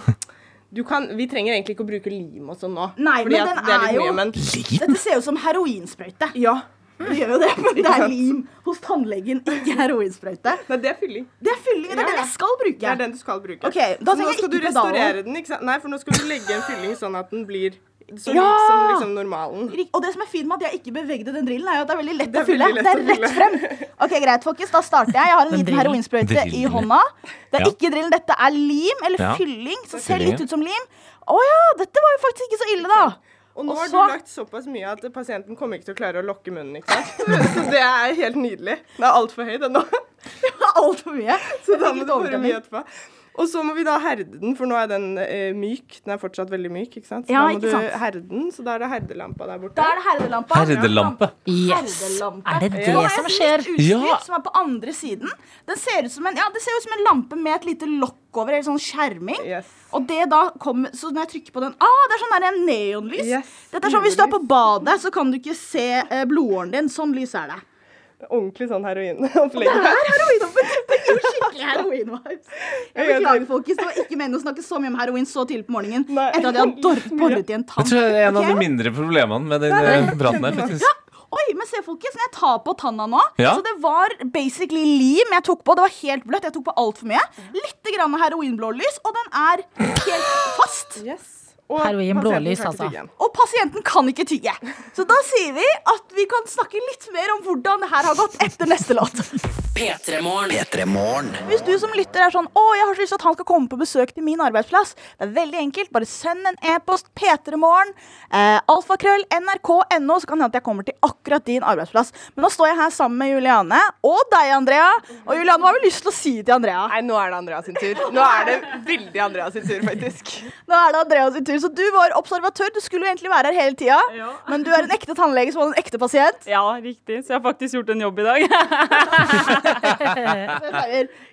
[SPEAKER 10] du kan, Vi trenger egentlig ikke å bruke lim og sånn nå.
[SPEAKER 1] Nei,
[SPEAKER 10] fordi
[SPEAKER 1] men
[SPEAKER 10] at
[SPEAKER 1] den
[SPEAKER 10] det
[SPEAKER 1] er
[SPEAKER 10] litt
[SPEAKER 1] jo
[SPEAKER 10] mye, men
[SPEAKER 1] Dette ser jo ut som heroinsprøyte.
[SPEAKER 10] Ja.
[SPEAKER 1] Det gjør jo det, men det er lim hos tannlegen, ikke heroinsprøyte.
[SPEAKER 10] Nei, det er fylling.
[SPEAKER 1] Det er fylling, det er
[SPEAKER 10] Ja,
[SPEAKER 1] den jeg skal bruke.
[SPEAKER 10] Det er den du skal bruke.
[SPEAKER 1] Ok, da
[SPEAKER 10] så nå skal du
[SPEAKER 1] restaurere pedalen.
[SPEAKER 10] restaurere den. ikke sant? Nei, for nå skal du legge en fylling sånn at den blir så
[SPEAKER 1] Ja!
[SPEAKER 10] som liksom normalen.
[SPEAKER 1] Og det som er fint med at jeg ikke bevegde den drillen, er jo at det er veldig lett
[SPEAKER 10] Det er
[SPEAKER 1] å fylle. Det er rett frem. Ok, Greit, folkens. Da starter jeg. Jeg har en
[SPEAKER 2] Den
[SPEAKER 1] liten heroinsprøyte i hånda. Det er
[SPEAKER 6] Ja.
[SPEAKER 1] ikke drillen, dette er lim, eller
[SPEAKER 6] Ja.
[SPEAKER 1] fylling, som
[SPEAKER 6] er
[SPEAKER 1] ser litt ut som lim. Å ja, dette var jo faktisk ikke så ille, da.
[SPEAKER 10] Og nå
[SPEAKER 1] Også,
[SPEAKER 10] har du lagt såpass mye at pasienten kommer ikke til å klare å lokke munnen. ikke sant? Så det er helt nydelig. Den er altfor høy, den nå.
[SPEAKER 1] Altfor mye.
[SPEAKER 10] Så da må du
[SPEAKER 1] bore
[SPEAKER 10] mye etterpå. Og så må vi da herde den, for nå er den eh, myk. Den er fortsatt veldig myk, ikke sant? Så
[SPEAKER 1] Ja,
[SPEAKER 10] da må
[SPEAKER 1] ikke
[SPEAKER 10] du
[SPEAKER 1] sant.
[SPEAKER 10] herde den, så da er det herdelampa der borte.
[SPEAKER 1] Da er det herdelampa.
[SPEAKER 6] Herdelampe.
[SPEAKER 2] Yes.
[SPEAKER 1] Herdelampe.
[SPEAKER 2] Er det det
[SPEAKER 1] Nå har jeg
[SPEAKER 2] som
[SPEAKER 1] et
[SPEAKER 2] skjer?
[SPEAKER 1] utstyr
[SPEAKER 6] Ja.
[SPEAKER 1] som er på andre siden. Den ser ut som en, ja, det ser ut som en lampe med et lite lokk over, eller sånn skjerming.
[SPEAKER 10] Yes.
[SPEAKER 1] Og det da kommer, så når jeg trykker på den Ah, det er sånn der en neonlys.
[SPEAKER 10] Yes,
[SPEAKER 1] Dette er sånn Hvis du er på badet, så kan du ikke se eh, blodåren din. Sånn lys er det.
[SPEAKER 10] Ordentlig sånn heroinopplegg.
[SPEAKER 1] Det er heroin. Skikkelig heroin-vibes. Jeg
[SPEAKER 10] Ja,
[SPEAKER 1] beklager, folkens. Det var ikke meningen å snakke så mye om heroin så tidlig på morgenen.
[SPEAKER 10] Nei.
[SPEAKER 1] Etter at jeg har boret i en tann.
[SPEAKER 6] Jeg tror det er en av de mindre problemene med den brannen praten her, faktisk.
[SPEAKER 1] Oi, men se folkens, jeg tar på tanna nå
[SPEAKER 6] Ja.
[SPEAKER 1] Så det var basically lim jeg tok på. Det var helt bløtt. Jeg tok på altfor mye. Litt grann heroinblålys, og den er helt fast.
[SPEAKER 10] Yes. Og
[SPEAKER 2] Heroin, blålys, altså.
[SPEAKER 1] Og pasienten kan ikke tygge. Så da sier vi at vi kan snakke litt mer om hvordan det her har gått etter neste låt.
[SPEAKER 3] P3
[SPEAKER 1] Hvis du som lytter er sånn Å, jeg har så lyst til at han skal komme på besøk til min arbeidsplass. Det er veldig enkelt. Bare send en e-post P3morgen. Eh, alfakrøll nrk.no, så kan det hende at jeg kommer til akkurat din arbeidsplass. Men nå står jeg her sammen med Juliane og deg, Andrea. Og Juliane, hva har vi lyst til å si til Andrea?
[SPEAKER 10] Nei, nå er det Andrea sin tur. Nå er det veldig Andrea sin tur, faktisk.
[SPEAKER 1] Nå er det Andrea sin tur. Så du var observatør. Du skulle jo egentlig være her hele tida.
[SPEAKER 11] Ja.
[SPEAKER 1] Men du er en ekte tannlege som var en ekte pasient.
[SPEAKER 11] Ja, riktig. Så jeg har faktisk gjort en jobb i dag.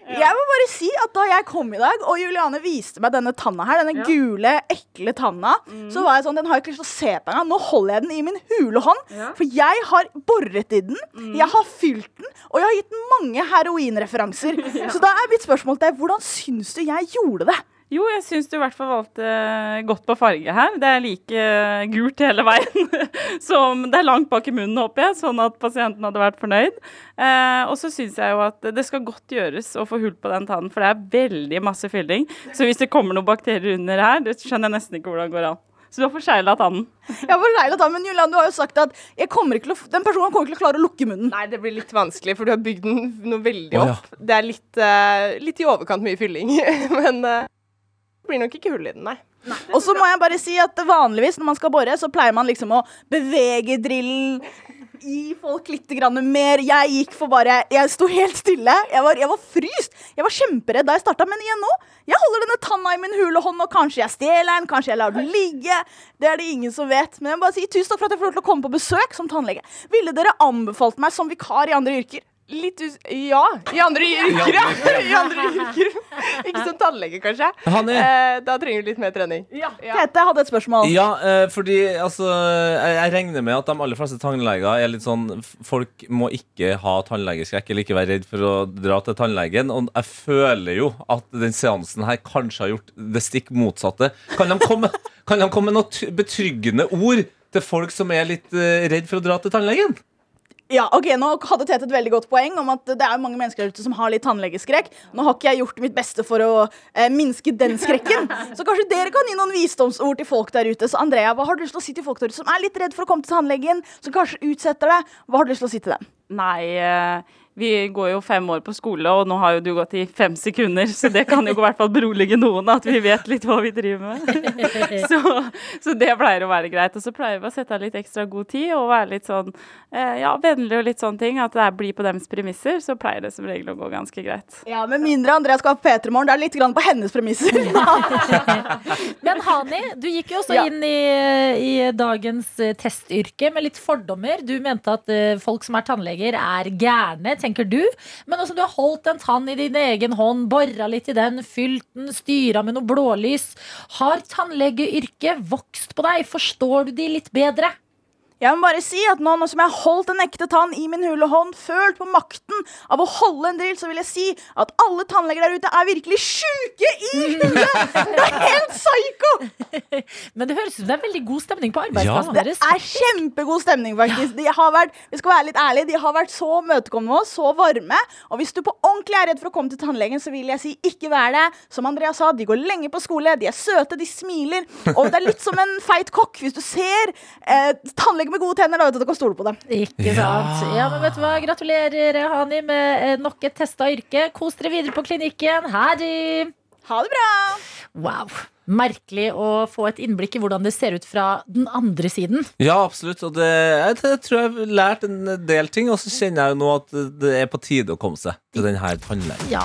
[SPEAKER 1] Jeg må bare si at da jeg kom i dag, og Juliane viste meg denne tanna her, denne
[SPEAKER 11] Ja.
[SPEAKER 1] gule, ekle tanna, så var jeg sånn, den har jeg ikke lyst til å se på engang. Nå holder jeg den i min hule hånd,
[SPEAKER 11] Ja.
[SPEAKER 1] for jeg har boret i den, jeg har fylt den, og jeg har gitt den mange heroinreferanser. Så da er mitt spørsmål til deg, hvordan syns du jeg gjorde det?
[SPEAKER 11] Jo, jeg syns du i hvert fall valgte eh, godt på farge her. Det er like eh, gult hele veien. Som det er langt bak i munnen, håper jeg, sånn at pasienten hadde vært fornøyd. Eh, og så syns jeg jo at det skal godt gjøres å få hull på den tannen, for det er veldig masse fylling. Så hvis det kommer noen bakterier under her, det skjønner jeg nesten ikke hvordan det går an. Så du har forsegla tannen.
[SPEAKER 1] Jeg har lei tannen, men Julian, du har jo sagt at jeg ikke til å, den personen kommer ikke til å klare å lukke munnen.
[SPEAKER 10] Nei, det blir litt vanskelig, for du har bygd den noe veldig
[SPEAKER 6] Å, ja.
[SPEAKER 10] opp. Det er litt, uh, litt i overkant mye fylling, men det blir nok ikke hull i den, nei.
[SPEAKER 1] Og så må jeg bare si at vanligvis når man skal bore, så pleier man liksom å bevege drillen, gi folk litt mer. Jeg gikk for bare Jeg sto helt stille. Jeg var, jeg var fryst. Jeg var kjemperedd da jeg starta, men igjen nå. Jeg holder denne tanna i min hule hånd, og kanskje jeg stjeler den, kanskje jeg lar den ligge. Det er det ingen som vet. Men jeg må bare si tusen takk for at jeg får lov til å komme på besøk som tannlege. Ville dere anbefalt meg som vikar i andre yrker?
[SPEAKER 10] Litt us... Ja, i andre yrker, ja. I andre yrker. Ikke som tannlege, kanskje. Eh, da trenger du litt mer trening. Ja.
[SPEAKER 1] Tete hadde et spørsmål.
[SPEAKER 6] Ja, eh, fordi altså jeg, jeg regner med at de aller fleste tannleger er litt sånn Folk må ikke ha tannlegeskrekk eller ikke være redd for å dra til tannlegen. Og jeg føler jo at den seansen her kanskje har gjort det stikk motsatte. Kan de komme, kan de komme med noen betryggende ord til folk som er litt eh, redd for å dra til tannlegen?
[SPEAKER 1] Ja, ok, Nå hadde Tete et veldig godt poeng om at det er mange mennesker ute som har litt tannlegeskrekk. Nå har ikke jeg gjort mitt beste for å eh, minske den skrekken. Så kanskje dere kan gi noen visdomsord til folk der ute. Så Andrea, hva har du lyst til å si til folk der ute som er litt redd for å komme til tannlegen, som kanskje utsetter det? Hva har du lyst til å si til dem?
[SPEAKER 11] Nei, eh, vi går jo fem år på skole, og nå har jo du gått i fem sekunder, så det kan jo i hvert fall berolige noen at vi vet litt hva vi driver med. Så, så det pleier å være greit. Og så pleier vi å sette av litt ekstra god tid og være litt sånn eh, ja, vennlig og litt sånne ting. At det er- blir på deres premisser, så pleier det som regel å gå ganske greit.
[SPEAKER 1] Ja, Med mindre Andrea skal ha P3 Morgen, det er litt grann på hennes premisser.
[SPEAKER 2] Men Hani, du gikk jo også
[SPEAKER 1] Ja.
[SPEAKER 2] inn i, i dagens eh, testyrke med litt fordommer. Du mente at eh, folk som er tannleger, er gærne, tenker du. Men også du har holdt en tann i din egen hånd, bora litt i den, fylt den, styra med noe blålys. Har tannlegeyrket vokst på deg? Forstår du de litt bedre?
[SPEAKER 1] Jeg må bare si at nå, nå som jeg har holdt en ekte tann i min hule hånd, følt på makten av å holde en drill, så vil jeg si at alle tannleger der ute er virkelig sjuke i huet! Det er helt psyko!
[SPEAKER 2] Men det høres ut som det er veldig god stemning på
[SPEAKER 1] Det
[SPEAKER 2] ja. deres.
[SPEAKER 1] er kjempegod stemning, faktisk. De har vært, vi skal være litt ærlige, de har vært så møtekommende med oss, så varme. Og hvis du på ordentlig er redd for å komme til tannlegen, så vil jeg si ikke vær det. Som Andrea sa, de går lenge på skole, de er søte, de smiler. Og det er litt som en feit kokk. Hvis du ser eh, tannlege med gode tenner, da vet du du kan stole på dem.
[SPEAKER 2] Ikke sant? Ja, men vet du hva? Gratulerer, Hani, med eh, nok et testa yrke. Kos dere videre på klinikken. Hadi!
[SPEAKER 1] Ha det bra!
[SPEAKER 2] Wow. Merkelig å få et innblikk i hvordan det ser ut fra den andre siden.
[SPEAKER 6] Ja, absolutt. Og det, jeg, jeg tror jeg har lært en del ting, og så kjenner jeg jo nå at det er på tide å komme seg til denne tannlegen.
[SPEAKER 2] Ja.